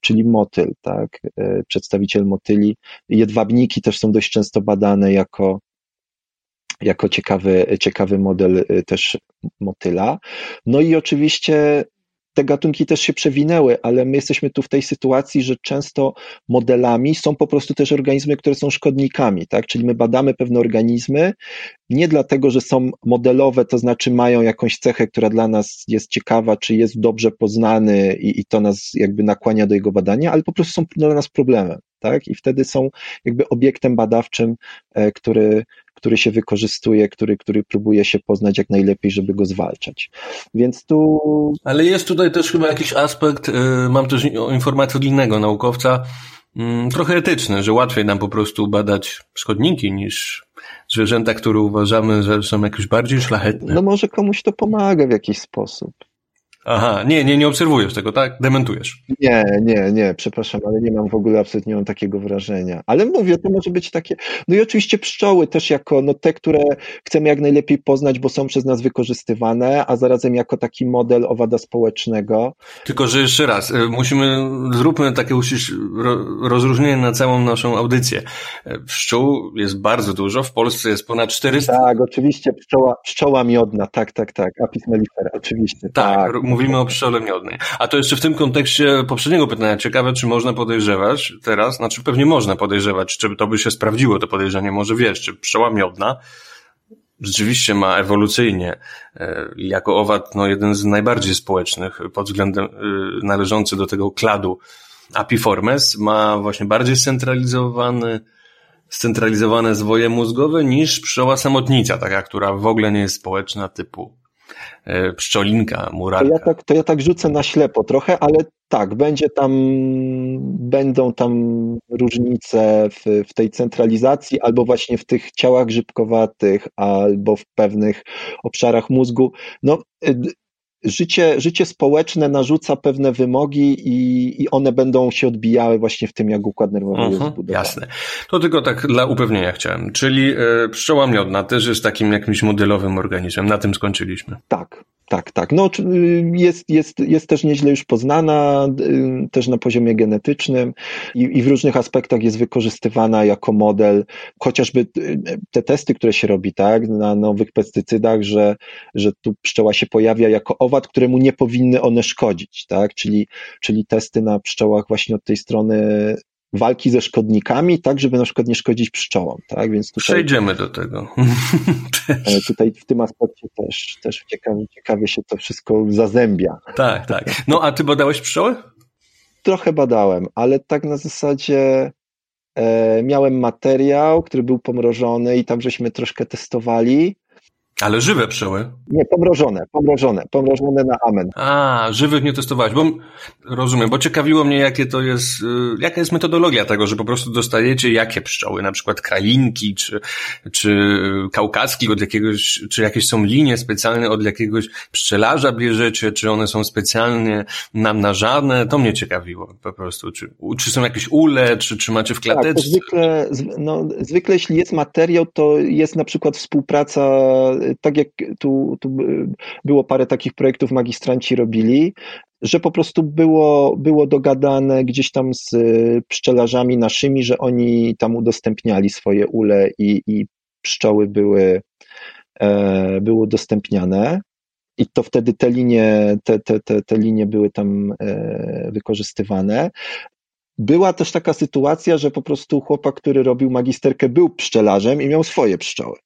czyli motyl, tak? Przedstawiciel motyli. Jedwabniki też są dość często badane jako, jako ciekawy, ciekawy model też motyla. No i oczywiście te gatunki też się przewinęły, ale my jesteśmy tu w tej sytuacji, że często modelami są po prostu też organizmy, które są szkodnikami, tak? Czyli my badamy pewne organizmy nie dlatego, że są modelowe, to znaczy mają jakąś cechę, która dla nas jest ciekawa, czy jest dobrze poznany i, i to nas jakby nakłania do jego badania, ale po prostu są dla nas problemem, tak? I wtedy są jakby obiektem badawczym, e, który, który się wykorzystuje, który, który próbuje się poznać jak najlepiej, żeby go zwalczać. Więc tu. Ale jest tutaj też chyba jakiś aspekt, y, mam też informację od innego naukowca, mm, trochę etyczny, że łatwiej nam po prostu badać szkodniki niż zwierzęta, które uważamy, że są jakoś bardziej szlachetne. No może komuś to pomaga w jakiś sposób. Aha, nie, nie, nie obserwujesz tego, tak? Dementujesz. Nie, nie, nie, przepraszam, ale nie mam w ogóle, absolutnie nie mam takiego wrażenia. Ale mówię, to może być takie, no i oczywiście pszczoły też jako, no te, które chcemy jak najlepiej poznać, bo są przez nas wykorzystywane, a zarazem jako taki model owada społecznego. Tylko, że jeszcze raz, y, musimy, zróbmy takie rozróżnienie na całą naszą audycję. Y, pszczół jest bardzo dużo, w Polsce jest ponad 400. Tak, oczywiście, pszczoła, pszczoła miodna, tak, tak, tak, apis mellifera, oczywiście. tak, tak mówimy o pszczole miodnej. A to jeszcze w tym kontekście poprzedniego pytania, ciekawe, czy można podejrzewać teraz, znaczy pewnie można podejrzewać, czy to by się sprawdziło, to podejrzenie, może wiesz, czy pszczoła miodna rzeczywiście ma ewolucyjnie e, jako owad no, jeden z najbardziej społecznych pod względem e, należący do tego kladu Apiformes ma właśnie bardziej scentralizowany scentralizowane zwoje mózgowe niż pszczoła samotnica, taka, która w ogóle nie jest społeczna typu pszczolinka, murarka. To ja, tak, to ja tak rzucę na ślepo trochę, ale tak, będzie tam, będą tam różnice w, w tej centralizacji, albo właśnie w tych ciałach grzybkowatych, albo w pewnych obszarach mózgu. No, życie, życie społeczne narzuca pewne wymogi i, i one będą się odbijały właśnie w tym, jak układ nerwowy -huh, jest mhm, zbudowany. Jasne. To tylko tak dla upewnienia chciałem. Czyli y, pszczoła miodna też jest takim jakimś modelowym organizmem. Na tym skończyliśmy. Tak, tak, tak. No, y, jest, jest, jest też nieźle już poznana, y, też na poziomie genetycznym i, i w różnych aspektach jest wykorzystywana jako model, chociażby te testy, które się robi, tak, na nowych pestycydach, że, że tu pszczoła się pojawia jako owad, któremu nie powinny one szkodzić, tak? Czyli, czyli testy na pszczołach właśnie od tej strony walki ze szkodnikami, tak, żeby na przykład nie szkodzić pszczołom, tak, więc tutaj... Przejdziemy do tego. Tutaj w tym aspekcie też, też ciekawie, ciekawie się to wszystko zazębia. Tak, tak. No, a ty badałeś pszczoły? Trochę badałem, ale tak na zasadzie e, miałem materiał, który był pomrożony i tam żeśmy troszkę testowali ale żywe pszczoły? Nie, pomrożone, pomrożone, pomrożone na amen. A, żywych nie testowałeś, bo rozumiem, bo ciekawiło mnie, jakie to jest, y, jaka jest metodologia tego, że po prostu dostajecie jakie pszczoły, na przykład krainki, czy, czy kaukaski od jakiegoś, czy jakieś są linie specjalne od jakiegoś pszczelarza bierzecie, czy one są specjalnie namnażane, to mnie ciekawiło po prostu, czy, czy są jakieś ule, czy, czy macie w klateczce? Tak, zwykle, no, zwykle jeśli jest materiał, to jest na przykład współpraca tak jak tu, tu było parę takich projektów magistranci robili, że po prostu było, było dogadane gdzieś tam z pszczelarzami naszymi, że oni tam udostępniali swoje ule i, i pszczoły były, e, były udostępniane. I to wtedy te linie, te, te, te, te linie były tam e, wykorzystywane. Była też taka sytuacja, że po prostu chłopak, który robił magisterkę, był pszczelarzem i miał swoje pszczoły.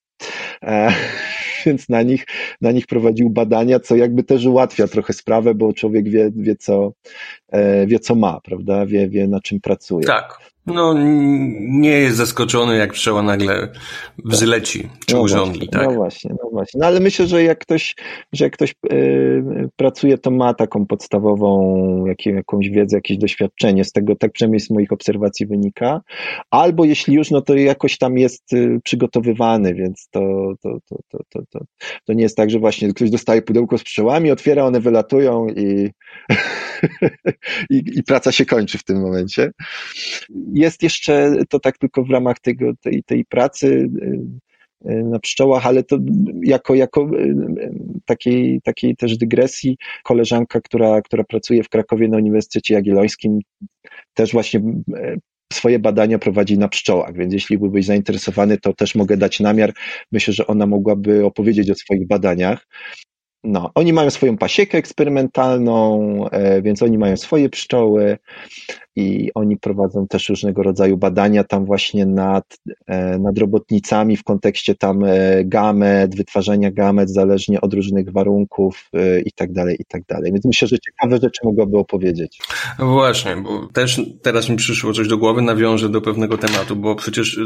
E, więc na nich, na nich prowadził badania, co jakby też ułatwia trochę sprawę, bo człowiek wie, wie, co, e, wie co ma, prawda? Wie, wie na czym pracuje. Tak. No, nie jest zaskoczony, jak pszczoła nagle wzleci, czy no urządli, tak? No właśnie, no właśnie. No ale myślę, że jak ktoś, że jak ktoś yy, pracuje, to ma taką podstawową jak, jakąś wiedzę, jakieś doświadczenie z tego, tak przynajmniej z moich obserwacji wynika. Albo jeśli już, no to jakoś tam jest y, przygotowywany, więc to, to, to, to, to, to, to nie jest tak, że właśnie ktoś dostaje pudełko z pszczołami, otwiera, one wylatują i, i, i praca się kończy w tym momencie jest jeszcze to tak tylko w ramach tego, tej, tej pracy na pszczołach, ale to jako, jako takiej, takiej też dygresji, koleżanka, która, która pracuje w Krakowie na Uniwersytecie Jagiellońskim, też właśnie swoje badania prowadzi na pszczołach, więc jeśli byłbyś zainteresowany, to też mogę dać namiar. Myślę, że ona mogłaby opowiedzieć o swoich badaniach. No, oni mają swoją pasiekę eksperymentalną, e, więc oni mają swoje pszczoły i oni prowadzą też różnego rodzaju badania tam właśnie nad, e, nad robotnicami w kontekście tam e, gamet, wytwarzania gamet zależnie od różnych warunków i tak dalej, i tak dalej. Więc myślę, że ciekawe rzeczy mogłaby opowiedzieć. No właśnie, bo też teraz mi przyszło coś do głowy, nawiążę do pewnego tematu, bo przecież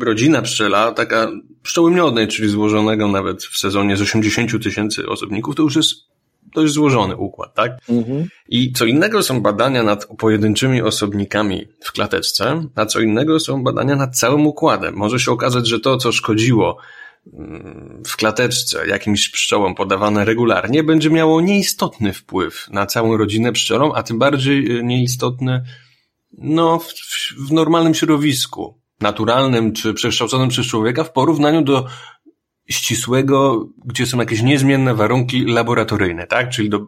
rodzina pszczela, taka pszczoły miodnej, czyli złożonego nawet w sezonie z 80 tysięcy osobników, to już jest dość złożony układ, tak? Mhm. I co innego są badania nad pojedynczymi osobnikami w klateczce, a co innego są badania nad całym układem. Może się okazać, że to, co szkodziło mm, w klateczce jakimś pszczołom podawane regularnie, będzie miało nieistotny wpływ na całą rodzinę pszczelą, a tym bardziej y, nieistotny no, w, w normalnym środowisku naturalnym czy przekształconym przez człowieka w porównaniu do ścisłego, gdzie są jakieś niezmienne warunki laboratoryjne, tak? Czyli do,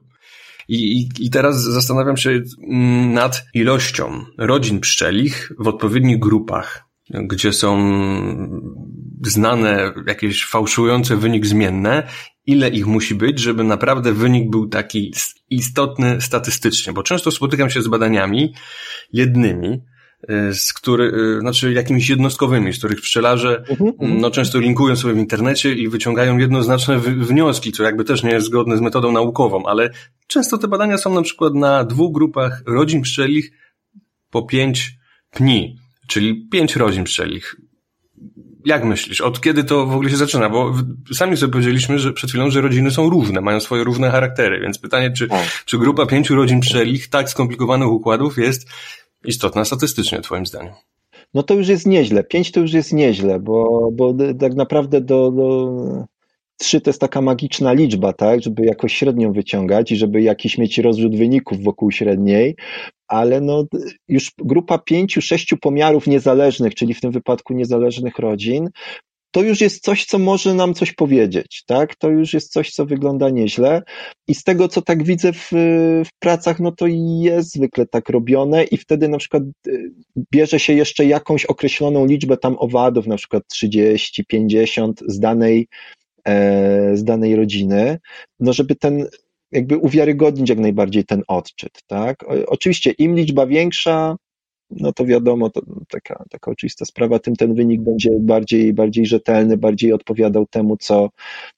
i, i, I teraz zastanawiam się mm, nad ilością rodzin pszczelich w odpowiednich grupach, gdzie są znane jakieś fałszujące wynik zmienne, ile ich musi być, żeby naprawdę wynik był taki istotny statystycznie, bo często spotykam się z badaniami jednymi, z który, y, znaczy jakimiś jednostkowymi, z których pszczelarze mhm, mhm. no, często linkują sobie w internecie i wyciągają jednoznaczne wnioski, co jakby też nie jest zgodne z metodą naukową, ale często te badania są na przykład na dwóch grupach rodzin pszczelich po pięć pni, czyli pięć rodzin pszczelich. Jak myślisz, od kiedy to w ogóle się zaczyna? Bo sami sobie powiedzieliśmy, że przed chwilą, że rodziny są różne, mają swoje różne charaktery, więc pytanie, czy, tak. czy grupa pięciu rodzin pszczelich tak skomplikowanych układów jest istotna statystycznie, Twoim zdaniem. No to już jest nieźle. Pięć to już jest nieźle, bo, bo tak naprawdę do, do to jest taka magiczna liczba, tak, żeby jakoś średnią wyciągać i żeby jakiś mieć rozrzut wyników wokół średniej, ale no już grupa pięciu, sześciu pomiarów niezależnych, czyli w tym wypadku niezależnych rodzin, to już jest coś, co może nam coś powiedzieć, tak? To już jest coś, co wygląda nieźle. I z tego, co tak widzę w, w pracach, no to jest zwykle tak robione i wtedy na przykład y, bierze się jeszcze jakąś określoną liczbę tam owadów, na przykład 30, 50 z danej, e, z danej rodziny, no żeby ten, jakby uwiarygodnić jak najbardziej ten odczyt, tak? Oczywiście im liczba większa, no to wiadomo, to taka, taka oczywista sprawa, tym ten wynik będzie bardziej, bardziej rzetelny, bardziej odpowiadał temu, co,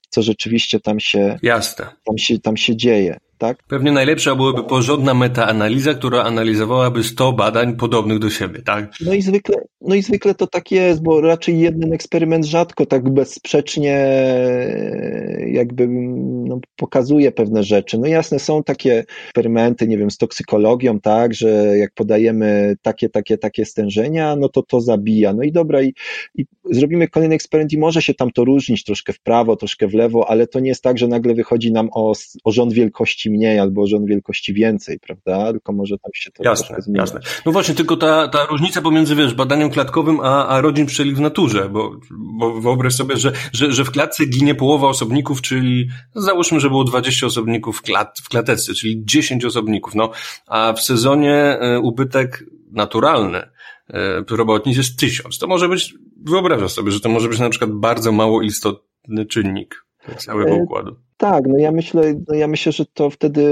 co rzeczywiście tam się, Jasne. Tam się, tam się dzieje. Tak? Pewnie najlepsza byłaby porządna metaanaliza, która analizowałaby 100 badań podobnych do siebie, tak? No i zwykle, no i zwykle to tak jest, bo raczej jeden eksperyment rzadko tak bezsprzecznie jakby no, pokazuje pewne rzeczy. No jasne, są takie eksperymenty, nie wiem, z toksykologią, tak, że jak podajemy takie, takie, takie stężenia, no to to zabija. No i dobra, i, i zrobimy kolejny eksperyment i może się tam to różnić troszkę w prawo, troszkę w lewo, ale to nie jest tak, że nagle wychodzi nam o, o rząd wielkości mniej albo rząd wielkości więcej, prawda? Tylko może tam się to jasne, zmieni. Jasne. No właśnie, tylko ta, ta różnica pomiędzy, wiesz, badaniem klatkowym a, a rodzin pszczeli w naturze, bo, bo wyobraź sobie, że, że, że w klatce ginie połowa osobników, czyli załóżmy, że było 20 osobników w, klat, w klatece, czyli 10 osobników, no, a w sezonie e, ubytek naturalny e, robotnic jest tysiąc. To może być, wyobrażasz sobie, że to może być na przykład bardzo mało istotny czynnik całego e, układu. Tak, no ja myślę, no ja myślę, że to wtedy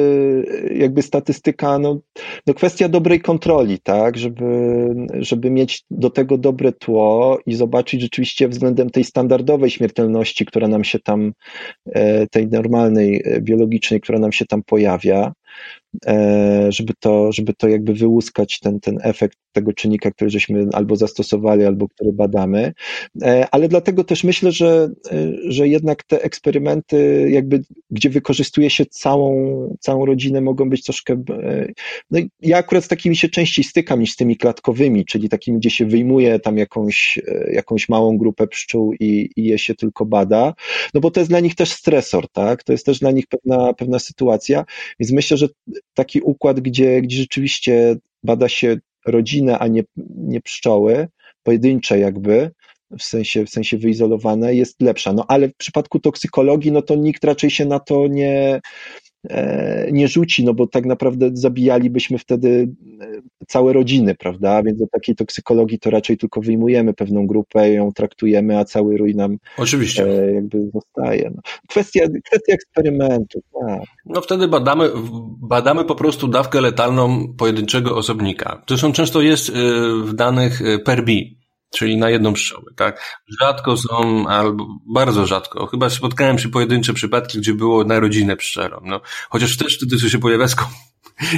jakby statystyka, no, no kwestia dobrej kontroli, tak, żeby, żeby mieć do tego dobre tło i zobaczyć rzeczywiście względem tej standardowej śmiertelności, która nam się tam, e, tej normalnej, e, biologicznej, która nam się tam pojawia, E, żeby to, żeby to jakby wyłuskać ten, ten efekt tego czynnika, który żeśmy albo zastosowali, albo który badamy. E, ale dlatego też myślę, że, e, że jednak te eksperymenty, jakby, gdzie wykorzystuje się całą, całą rodzinę, mogą być troszkę. No ja akurat z takimi się częściej stykam niż z tymi klatkowymi, czyli takimi, gdzie się wyjmuje tam jakąś, jakąś małą grupę pszczół i, i je się tylko bada, no bo to jest dla nich też stresor, tak? To jest też dla nich pewna, pewna sytuacja, więc myślę, że taki układ, gdzie, gdzie rzeczywiście bada się rodzinę, a nie, nie pszczoły, pojedyncze jakby, w sensie, w sensie wyizolowane, jest lepsza. No ale w przypadku toksykologii, no to nikt raczej się na to nie, nie rzuci, no bo tak naprawdę zabijalibyśmy wtedy e, całe rodziny, prawda? Więc do takiej toksykologii to raczej tylko wyjmujemy pewną grupę, ją traktujemy, a cały rój nam Oczywiście. E, jakby zostaje. No. Kwestia, kwestia eksperymentu, tak. No wtedy badamy, badamy po prostu dawkę letalną pojedynczego osobnika. Zresztą często jest w danych per B czyli na jedną pszczołę, tak? Rzadko są, albo bardzo rzadko, chyba spotkałem się pojedyncze przypadki, gdzie było na rodzinę pszczelą, no. Chociaż też wtedy się pojawia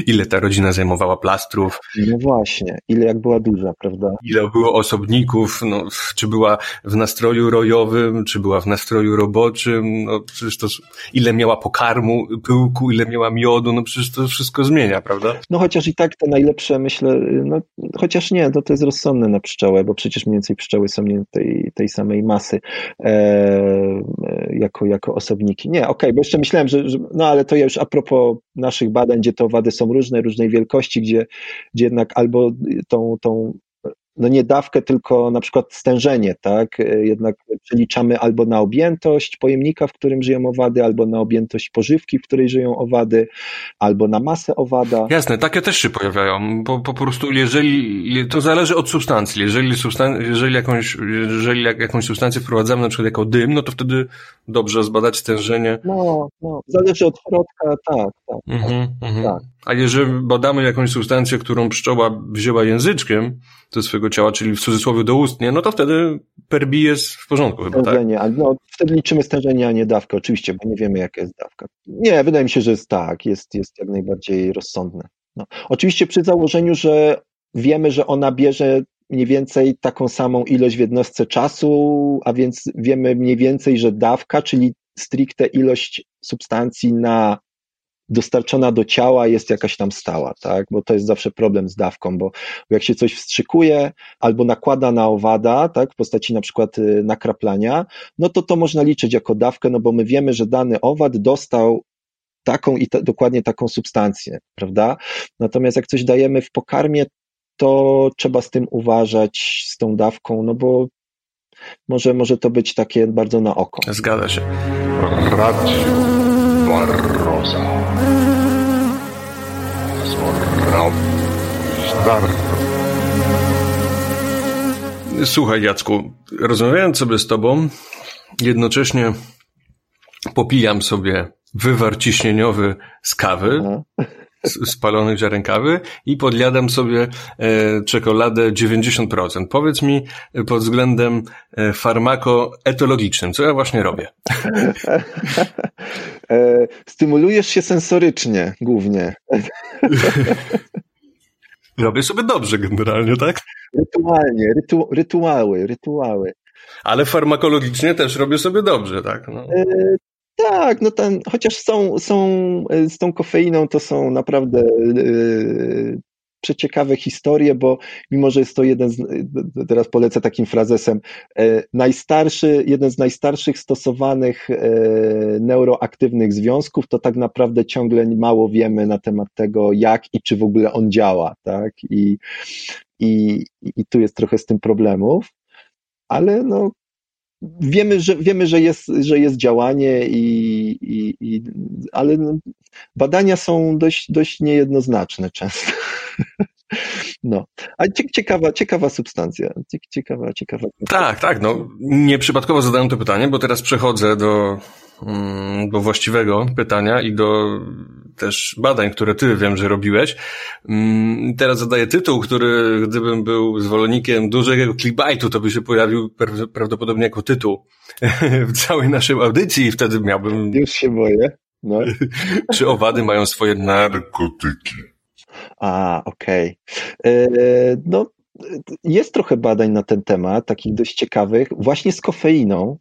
ile ta rodzina zajmowała plastrów. No właśnie, ile jak była duża, prawda? Ile było osobników, no, czy była w nastroju rojowym, czy była w nastroju roboczym, no przecież to, ile miała pokarmu, pyłku, ile miała miodu, no przecież to wszystko zmienia, prawda? No chociaż i tak te najlepsze, myślę, no chociaż nie, to, to jest rozsądne na pszczołę, bo przecież mniej więcej pszczoły są nie tej, tej samej masy e, e jako, jako osobniki. Nie, okej, okay, bo jeszcze myślałem, że, że, no ale to ja już a propos naszych badań, gdzie to są różne, różnej wielkości, gdzie, gdzie jednak albo tą, tą no nie dawkę, tylko na przykład stężenie, tak? Jednak przeliczamy albo na objętość pojemnika, w którym żyją owady, albo na objętość pożywki, w której żyją owady, albo na masę owada. Jasne, takie też się pojawiają, bo po prostu jeżeli, to zależy od substancji, jeżeli, substan jeżeli, jakąś, jeżeli jakąś substancję wprowadzamy na przykład jako dym, no to wtedy dobrze zbadać stężenie. No, no, zależy od środka, tak, tak. Mhm, mhm. tak. A jeżeli badamy jakąś substancję, którą pszczoła wzięła języczkiem ze swojego ciała, czyli w cudzysłowie doustnie, no to wtedy per bi jest w porządku chyba, tak? stężenie, tak? No, wtedy liczymy stężenie, a nie dawkę, oczywiście, bo nie wiemy, jaka jest dawka. Nie, wydaje mi się, że jest tak, jest, jest jak najbardziej rozsądne. No. Oczywiście przy założeniu, że wiemy, że ona bierze mniej więcej taką samą ilość w jednostce czasu, a więc wiemy mniej więcej, że dawka, czyli stricte ilość substancji na dostarczona do ciała jest jakaś tam stała, tak? Bo to jest zawsze problem z dawką, bo jak się coś wstrzykuje albo nakłada na owada, tak? W postaci na przykład y, nakraplania, no to to można liczyć jako dawkę, no bo my wiemy, że dany owad dostał taką i ta, dokładnie taką substancję, prawda? Natomiast jak coś dajemy w pokarmie, to trzeba z tym uważać, z tą dawką, no bo może, może to być takie bardzo na oko. Zgadza się. Radio. Barroza. Słuchaj, Jacku, rozmawiając sobie z tobą, jednocześnie popijam sobie wywar ciśnieniowy z kawy. Mhm spalonych ziarenkawy i podjadam sobie e, czekoladę 90%. Powiedz mi e, pod względem e, farmakoetologicznym, co ja właśnie robię? Stymulujesz się sensorycznie głównie. Robię sobie dobrze generalnie, tak? Rytualnie, rytu, rytuały, rytuały. Ale farmakologicznie też robię sobie dobrze, tak? No. Tak, no ten, chociaż są, są e, z tą kofeiną, to są naprawdę yy, przeciekawe historie, bo mimo, że jest to jeden z, teraz polecę takim frazesem, e, najstarszy, jeden z najstarszych stosowanych e, neuroaktywnych związków, to tak naprawdę ciągle mało wiemy na temat tego, jak i czy w ogóle on działa, tak, i, i, i tu jest trochę z tym problemów, ale no, wiemy, że, wiemy, że, jest, że jest działanie, i, i, i, ale no, badania są dość, dość niejednoznaczne często. No, a ciekawa, ciekawa substancja. Ciekawa, ciekawa. Tak, tak. No, nieprzypadkowo zadałem to pytanie, bo teraz przechodzę do, do właściwego pytania i do też badań, które ty wiem, że robiłeś. Mm, teraz zadaję tytuł, który gdybym był zwolennikiem dużego clickbaitu, to by się pojawił prawdopodobnie jako tytuł w całej naszej audycji i wtedy miałbym... Już się boję. No. Czy owady mają swoje narkotyki? A, okej. Okay. E, no, jest trochę badań na ten temat, takich dość ciekawych, właśnie z kofeiną,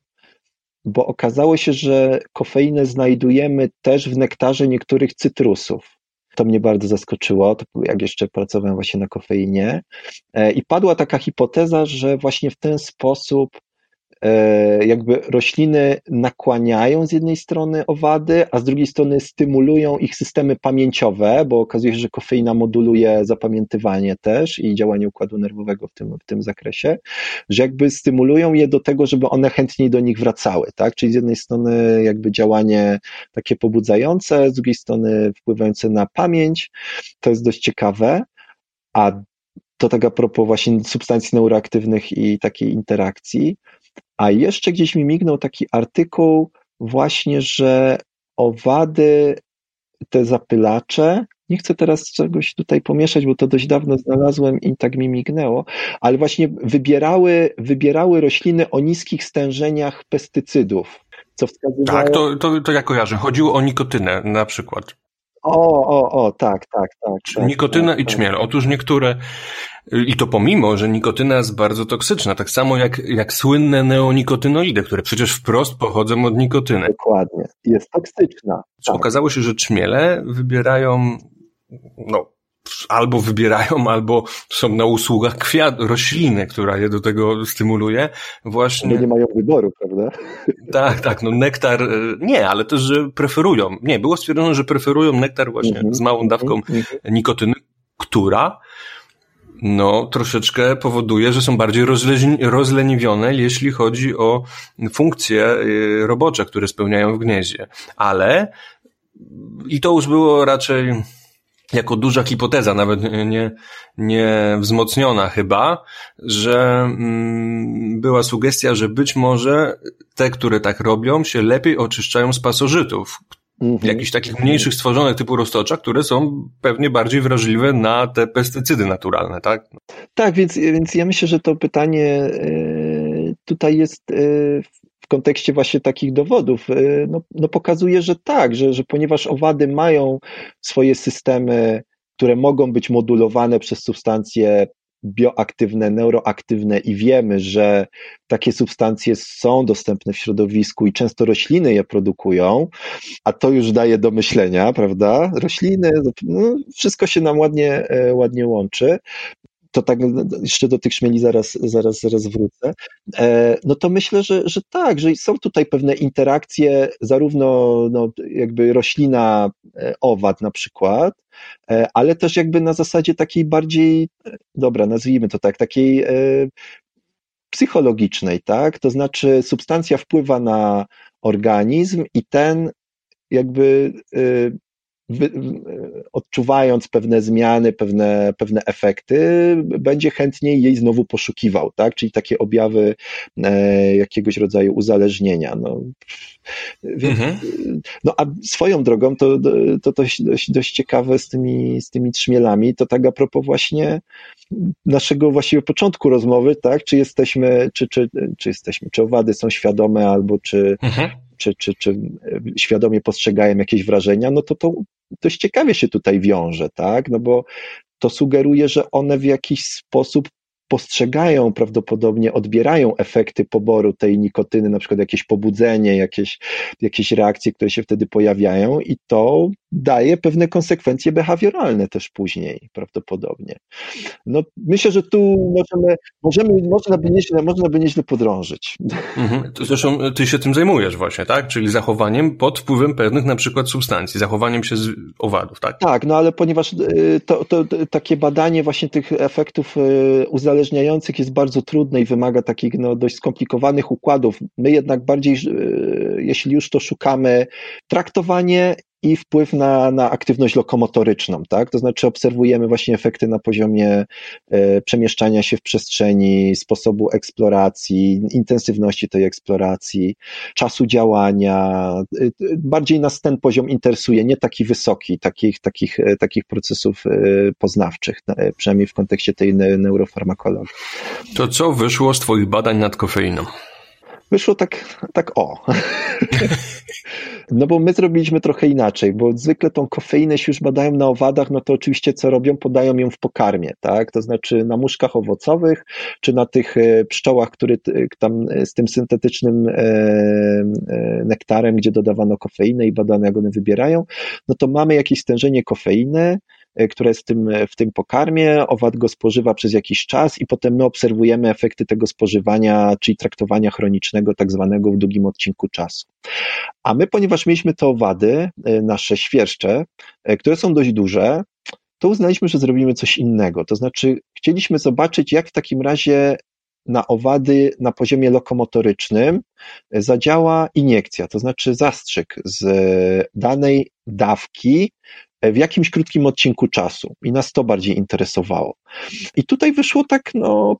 bo okazało się, że kofeinę znajdujemy też w nektarze niektórych cytrusów. To mnie bardzo zaskoczyło, jak jeszcze pracowałem właśnie na kofeinie. E, I padła taka hipoteza, że właśnie w ten sposób jakby rośliny nakłaniają z jednej strony owady, a z drugiej strony stymulują ich systemy pamięciowe, bo okazuje się, że kofeina moduluje zapamiętywanie też i działanie układu nerwowego w tym, w tym zakresie, że jakby stymulują je do tego, żeby one chętniej do nich wracały, tak? Czyli z jednej strony jakby działanie takie pobudzające, z drugiej strony wpływające na pamięć, to jest dość ciekawe, a to tak a propos właśnie substancji neuroaktywnych i takiej interakcji. A jeszcze gdzieś mi mignął taki artykuł właśnie, że owady, te zapylacze, nie chcę teraz czegoś tutaj pomieszać, bo to dość dawno znalazłem i tak mi mignęło, ale właśnie wybierały, wybierały rośliny o niskich stężeniach pestycydów. Co wskazywało... Tak, to, to, to ja kojarzę. Chodziło o nikotynę na przykład. O, o, o, tak, tak, tak. tak Nikotyna tak, i tak. czmiel. Otóż niektóre, i to pomimo, że nikotyna jest bardzo toksyczna, tak samo jak, jak słynne neonikotynoidy, które przecież wprost pochodzą od nikotyny. Dokładnie. Jest toksyczna. Tak. Okazało się, że czmiele wybierają, no, albo wybierają, albo są na usługach kwiat, rośliny, która je do tego stymuluje. Właśnie. Nie mają wyboru, prawda? Tak, tak, no nektar, e, nie, ale też, że preferują. Nie, było stwierdzone, że preferują nektar właśnie Mhm, z małą dawką mhm. nikotyny, która no, troszeczkę powoduje, że są bardziej rozle- rozleniwione, jeśli chodzi o funkcje y, robocze, które spełniają w gnieździe. Ale i to już było raczej jako duża hipoteza, nawet nie, nie wzmocniona chyba, że mm, była sugestia, że być może te, które tak robią, się lepiej oczyszczają z pasożytów, Mhm. jakichś takich mniejszych stworzonych typu roztocza, które są pewnie bardziej wrażliwe na te pestycydy naturalne, tak? Tak, więc, więc ja myślę, że to pytanie e, tutaj jest e, kontekście właśnie takich dowodów, e, no, no pokazuje, że tak, że, że ponieważ owady mają swoje systemy, które mogą być modulowane przez substancje bioaktywne, neuroaktywne i wiemy, że takie substancje są dostępne w środowisku i często rośliny je produkują, a to już daje do myślenia, prawda? Rośliny, no, wszystko się nam ładnie, e, ładnie łączy to tak jeszcze do tych szmieli zaraz, zaraz, zaraz wrócę, e, no to myślę, że, że tak, że są tutaj pewne interakcje, zarówno no, jakby roślina, e, owad na przykład, e, ale też jakby na zasadzie takiej bardziej, dobra, nazwijmy to tak, takiej psychologicznej, tak? To znaczy substancja wpływa na organizm i ten jakby wy, odczuwając pewne zmiany, pewne, pewne efekty, będzie chętniej jej znowu poszukiwał, tak? Czyli takie objawy e, jakiegoś rodzaju uzależnienia. No, więc, mhm. no a swoją drogą to, to dość, dość, dość ciekawe z tymi, z tymi trzmielami, to tak a propos właśnie naszego właściwie początku rozmowy, tak? Czy jesteśmy, czy, czy, czy jesteśmy, czy owady są świadome, albo czy, mhm czy, czy, czy świadomie postrzegają jakieś wrażenia, no to to dość ciekawie się tutaj wiąże, tak? No bo to sugeruje, że one w jakiś sposób postrzegają, prawdopodobnie odbierają efekty poboru tej nikotyny, na przykład jakieś pobudzenie, jakieś, jakieś reakcje, które się wtedy pojawiają i to daje pewne konsekwencje behawioralne też później prawdopodobnie. No, myślę, że tu możemy, możemy można, by nieźle, można by nieźle podrążyć. Mhm. Zresztą ty się tym zajmujesz właśnie, tak? Czyli zachowaniem pod wpływem pewnych na przykład substancji, zachowaniem się z owadów, tak? Tak, no ale ponieważ to, to, to takie badanie właśnie tych efektów uzależniających jest bardzo trudne i wymaga takich no, dość skomplikowanych układów. My jednak bardziej, jeśli już to szukamy, traktowanie i wpływ na, na aktywność lokomotoryczną, tak? To znaczy obserwujemy właśnie efekty na poziomie e, przemieszczania się w przestrzeni, sposobu eksploracji, intensywności tej eksploracji, czasu działania. E, bardziej nas ten poziom interesuje, nie taki wysoki, takich, takich, e, takich procesów poznawczych, przynajmniej w kontekście tej ne neurofarmakologii. To co wyszło z Twoich badań nad kofeiną? Wyszło tak, tak o. No bo my zrobiliśmy trochę inaczej, bo zwykle tą kofeinę, jeśli już badają na owadach, no to oczywiście co robią? Podają ją w pokarmie, tak? To znaczy na muszkach owocowych, czy na tych pszczołach, które tam z tym syntetycznym nektarem, gdzie dodawano kofeinę i badano, jak one wybierają, no to mamy jakieś stężenie kofeiny, która jest w tym, w tym pokarmie, owad go spożywa przez jakiś czas i potem my obserwujemy efekty tego spożywania, czyli traktowania chronicznego, tak zwanego w długim odcinku czasu. A my, ponieważ mieliśmy te owady, nasze świerszcze, które są dość duże, to uznaliśmy, że zrobimy coś innego. To znaczy, chcieliśmy zobaczyć, jak w takim razie na owady na poziomie lokomotorycznym zadziała iniekcja, to znaczy zastrzyk z danej dawki w jakimś krótkim odcinku czasu. I nas to bardziej interesowało. I tutaj wyszło tak, no,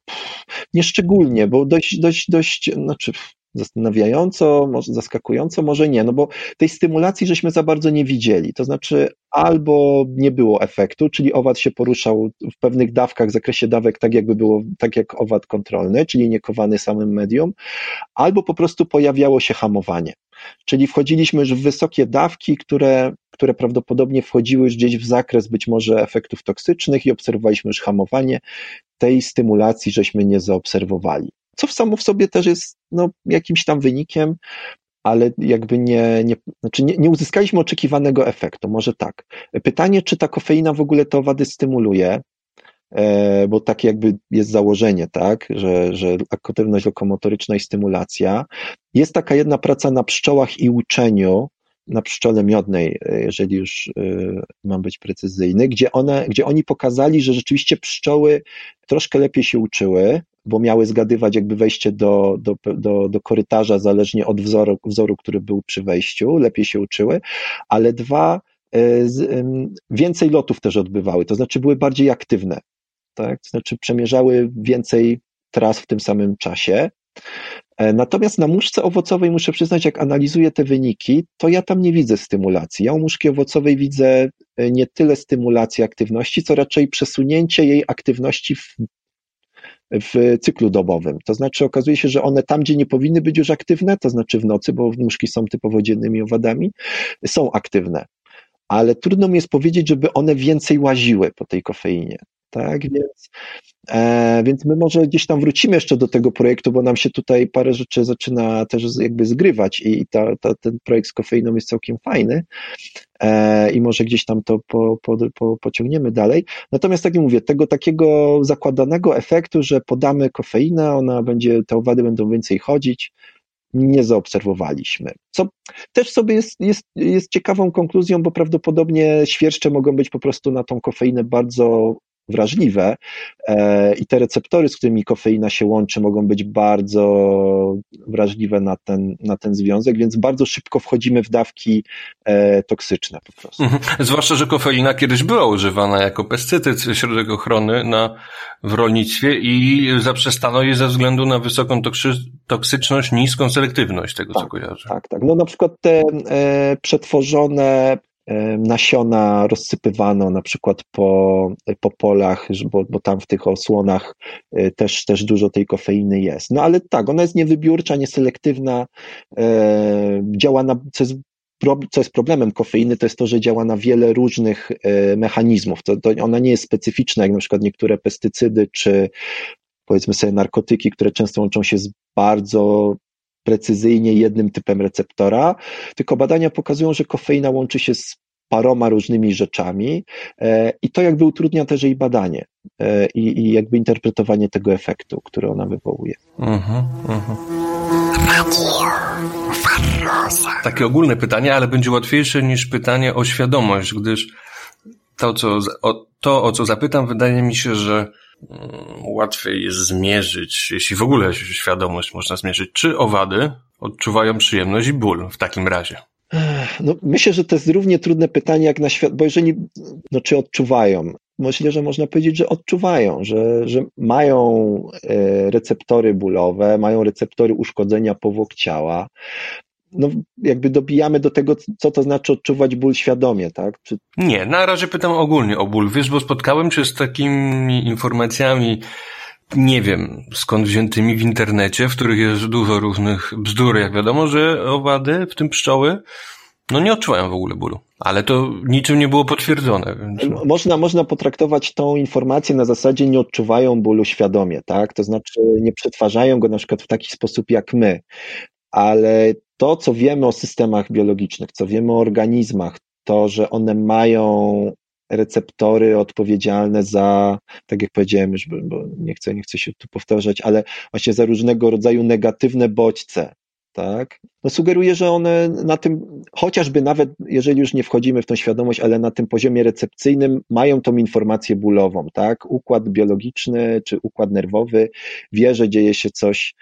nieszczególnie, bo dość, dość, dość, znaczy, zastanawiająco, może zaskakująco, może nie, no bo tej stymulacji żeśmy za bardzo nie widzieli. To znaczy, albo nie było efektu, czyli owad się poruszał w pewnych dawkach, w zakresie dawek, tak jakby było, tak jak owad kontrolny, czyli niekowany samym medium, albo po prostu pojawiało się hamowanie. Czyli wchodziliśmy już w wysokie dawki, które, które prawdopodobnie wchodziły już gdzieś w zakres być może efektów toksycznych i obserwowaliśmy już hamowanie. Tej stymulacji żeśmy nie zaobserwowali co w samo w sobie też jest no, jakimś tam wynikiem, ale jakby nie, nie, znaczy nie, nie uzyskaliśmy oczekiwanego efektu, może tak. Pytanie, czy ta kofeina w ogóle te owady stymuluje, e, bo takie jakby jest założenie, tak, że, że aktywność lokomotoryczna i stymulacja. Jest taka jedna praca na pszczołach i uczeniu, na pszczole miodnej, e, jeżeli już e, mam być precyzyjny, gdzie, one, gdzie oni pokazali, że rzeczywiście pszczoły troszkę lepiej się uczyły, bo miały zgadywać jakby wejście do, do, do, do korytarza zależnie od wzoru, wzoru, który był przy wejściu, lepiej się uczyły, ale dwa, e, więcej lotów też odbywały, to znaczy były bardziej aktywne, tak? to znaczy przemierzały więcej tras w tym samym czasie. E, natomiast na muszce owocowej muszę przyznać, jak analizuję te wyniki, to ja tam nie widzę stymulacji. Ja u muszki owocowej widzę e, nie tyle stymulacji aktywności, co raczej przesunięcie jej aktywności w w cyklu dobowym. To znaczy okazuje się, że one tam, gdzie nie powinny być już aktywne, to znaczy w nocy, bo muszki są typowo dziennymi owadami, są aktywne. Ale trudno mi jest powiedzieć, żeby one więcej łaziły po tej kofeinie. Tak, więc, e, więc my może gdzieś tam wrócimy jeszcze do tego projektu, bo nam się tutaj parę rzeczy zaczyna też jakby zgrywać i ta, ta, ten projekt z kofeiną jest całkiem fajny e, i może gdzieś tam to po, po, po, pociągniemy dalej. Natomiast tak jak mówię, tego takiego zakładanego efektu, że podamy kofeinę, ona będzie, te owady będą więcej chodzić, nie zaobserwowaliśmy. Co też sobie jest, jest, jest ciekawą konkluzją, bo prawdopodobnie świerszcze mogą być po prostu na tą kofeinę bardzo wrażliwe e, i te receptory, z którymi kofeina się łączy, mogą być bardzo wrażliwe na ten, na ten związek, więc bardzo szybko wchodzimy w dawki e, toksyczne po prostu. Mhm. Zwłaszcza, że kofeina kiedyś była używana jako pestycyd środek ochrony na, w rolnictwie i zaprzestano jej ze względu na wysoką toksyczność, niską selektywność tego, tak, co kojarzę. Tak, tak. No na przykład te e, przetworzone nasiona rozsypywano na przykład po, po polach, bo, bo tam w tych osłonach e, też, też dużo tej kofeiny jest. No ale tak, ona jest niewybiórcza, nieselektywna, e, działa na, co jest co jest problemem kofeiny, to jest to, że działa na wiele różnych e, mechanizmów. To, to ona nie jest specyficzna, jak na przykład niektóre pestycydy, czy powiedzmy sobie narkotyki, które często łączą się z bardzo precyzyjnie jednym typem receptora, tylko badania pokazują, że kofeina łączy się z paroma różnymi rzeczami e, i to jakby utrudnia też jej badanie e, i, i jakby interpretowanie tego efektu, który ona wywołuje. Uh-huh, uh-huh. Takie ogólne pytanie, ale będzie łatwiejsze niż pytanie o świadomość, gdyż to, co, o, to, o co zapytam, wydaje mi się, że łatwiej jest zmierzyć, jeśli w ogóle świadomość można zmierzyć, czy owady odczuwają przyjemność i ból w takim razie. No, myślę, że to jest równie trudne pytanie jak na świat, bo jeżeli, no czy odczuwają? Myślę, że można powiedzieć, że odczuwają, że, że mają e, receptory bólowe, mają receptory uszkodzenia powłok ciała, no, jakby dobijamy do tego, co to znaczy odczuwać ból świadomie, tak? Czy... Nie, na razie pytam ogólnie o ból. Wiesz, bo spotkałem się z takimi informacjami, nie wiem skąd wziętymi w internecie, w których jest dużo różnych bzdur, jak wiadomo, że owady, w tym pszczoły, no nie odczuwają w ogóle bólu. Ale to niczym nie było potwierdzone. Więc... Można, można potraktować tą informację na zasadzie nie odczuwają bólu świadomie, tak? To znaczy nie przetwarzają go na przykład w taki sposób jak my. Ale to, co wiemy o systemach biologicznych, co wiemy o organizmach, to, że one mają receptory odpowiedzialne za, tak jak powiedziałem już, bo nie chcę, nie chcę się tu powtarzać, ale właśnie za różnego rodzaju negatywne bodźce, tak? No sugeruje, że one na tym, chociażby nawet jeżeli już nie wchodzimy w tą świadomość, ale na tym poziomie recepcyjnym mają tą informację bólową, tak? Układ biologiczny czy układ nerwowy wie, że dzieje się coś,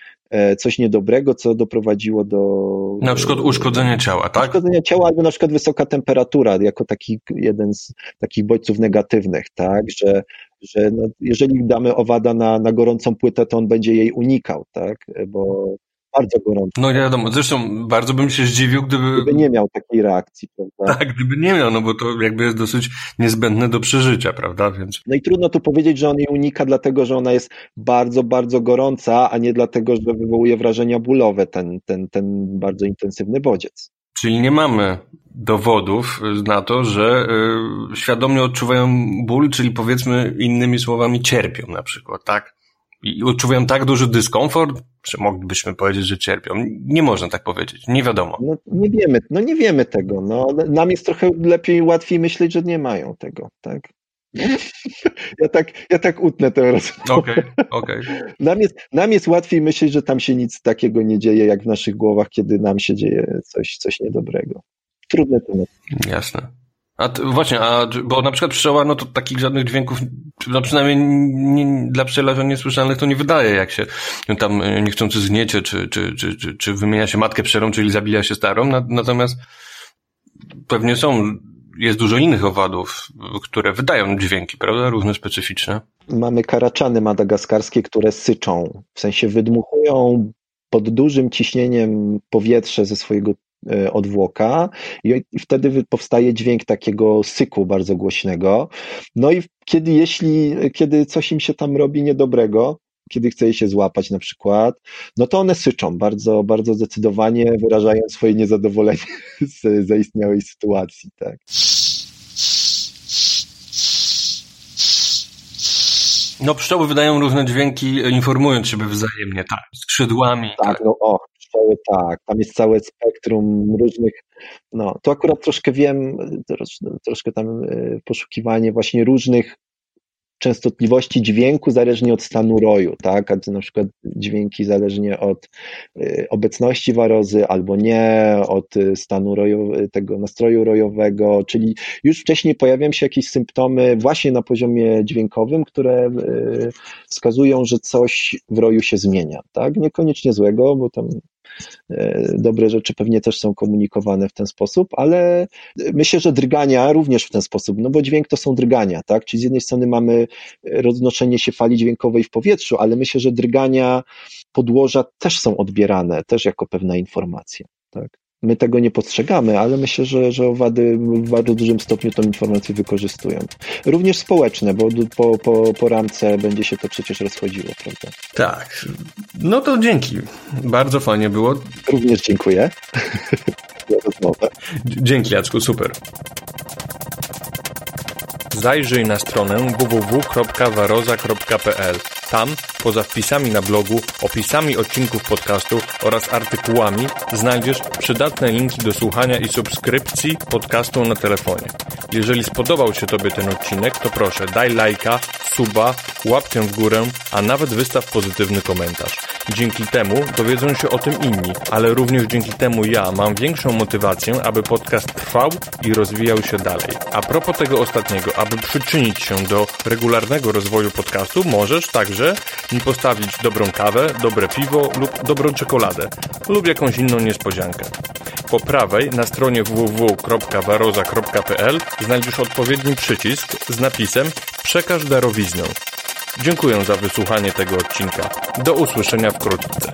coś niedobrego, co doprowadziło do. Na przykład uszkodzenia ciała, tak? Uszkodzenia ciała albo na przykład wysoka temperatura, jako taki jeden z takich bodźców negatywnych, tak? Że, że no, jeżeli damy owada na, na gorącą płytę, to on będzie jej unikał, tak? Bo bardzo gorąco. No nie wiadomo, zresztą bardzo bym się zdziwił, gdyby... Gdyby nie miał takiej reakcji, prawda? Tak, gdyby nie miał, no bo to jakby jest dosyć niezbędne do przeżycia, prawda, więc... No i trudno tu powiedzieć, że on jej unika dlatego, że ona jest bardzo, bardzo gorąca, a nie dlatego, że wywołuje wrażenia bólowe ten, ten, ten bardzo intensywny bodziec. Czyli nie mamy dowodów na to, że y, świadomie odczuwają ból, czyli powiedzmy innymi słowami cierpią na przykład, tak? I odczuwają tak duży dyskomfort, że moglibyśmy powiedzieć, że cierpią. Nie można tak powiedzieć, nie wiadomo. No, nie wiemy, no nie wiemy tego. No, nam jest trochę lepiej, łatwiej myśleć, że nie mają tego, tak? Ja tak, ja tak utnę tę rozmowę. Okay. Nam, jest, nam jest łatwiej myśleć, że tam się nic takiego nie dzieje, jak w naszych głowach, kiedy nam się dzieje coś, coś niedobrego. Trudne temat. Jasne. A właśnie, a, bo na przykład pszczoła, no to takich żadnych dźwięków, no przynajmniej nie, dla pszczelarza niesłyszalnych to nie wydaje, jak się no tam e, niechcący zgniecie, czy, czy, czy, czy, czy wymienia się matkę pszczelą, czyli zabija się starą, natomiast pewnie są, jest dużo innych owadów, które wydają dźwięki, prawda, różne specyficzne. Mamy karaczany madagaskarskie, które syczą, w sensie wydmuchują pod dużym ciśnieniem powietrze ze swojego odwłoka i wtedy powstaje dźwięk takiego syku bardzo głośnego. No i kiedy, jeśli, kiedy coś im się tam robi niedobrego, kiedy chce je się złapać na przykład, no to one syczą bardzo, bardzo zdecydowanie, wyrażając swoje niezadowolenie z zaistniałej sytuacji, tak. No pszczoły wydają różne dźwięki, informując siebie wzajemnie, tak, skrzydłami. Tak, tak. no o, pszczoły tak, tam jest całe spektrum różnych, no to akurat troszkę wiem, troszkę tam e, poszukiwanie właśnie różnych częstotliwości dźwięku zależnie od stanu roju, tak? A na przykład dźwięki zależnie od y, obecności warozy albo nie, od y, stanu tego nastroju rojowego, czyli już wcześniej pojawiają się jakieś symptomy właśnie na poziomie dźwiękowym, które y, wskazują, że coś w roju się zmienia, tak? Niekoniecznie złego, bo tam dobre rzeczy pewnie też są komunikowane w ten sposób, ale myślę, że drgania również w ten sposób, no bo dźwięk to są drgania, tak? Czyli z jednej strony mamy roznoszenie się fali dźwiękowej w powietrzu, ale myślę, że drgania podłoża też są odbierane, też jako pewna informacja, tak? My tego nie postrzegamy, ale myślę, że, że owady w bardzo dużym stopniu tą informację wykorzystują. Również społeczne, bo po, po, po ramce będzie się to przecież rozchodziło, prawda? Tak. No to dzięki. Bardzo fajnie było. Również dziękuję za rozmowę. Dzięki Jacku, super. Zajrzyj na stronę www.waroza.pl tam, poza wpisami na blogu, opisami odcinków podcastu oraz artykułami, znajdziesz przydatne linki do słuchania i subskrypcji podcastu na telefonie. Jeżeli spodobał się Tobie ten odcinek, to proszę daj lajka, suba, łapkę w górę, a nawet wystaw pozytywny komentarz. Dzięki temu dowiedzą się o tym inni, ale również dzięki temu ja mam większą motywację, aby podcast trwał i rozwijał się dalej. A propos tego ostatniego, aby przyczynić się do regularnego rozwoju podcastu, możesz także mi postawić dobrą kawę, dobre piwo lub dobrą czekoladę lub jakąś inną niespodziankę. Po prawej na stronie www.waroza.pl znajdziesz odpowiedni przycisk z napisem Przekaż darowiznę. Dziękuję za wysłuchanie tego odcinka. Do usłyszenia wkrótce.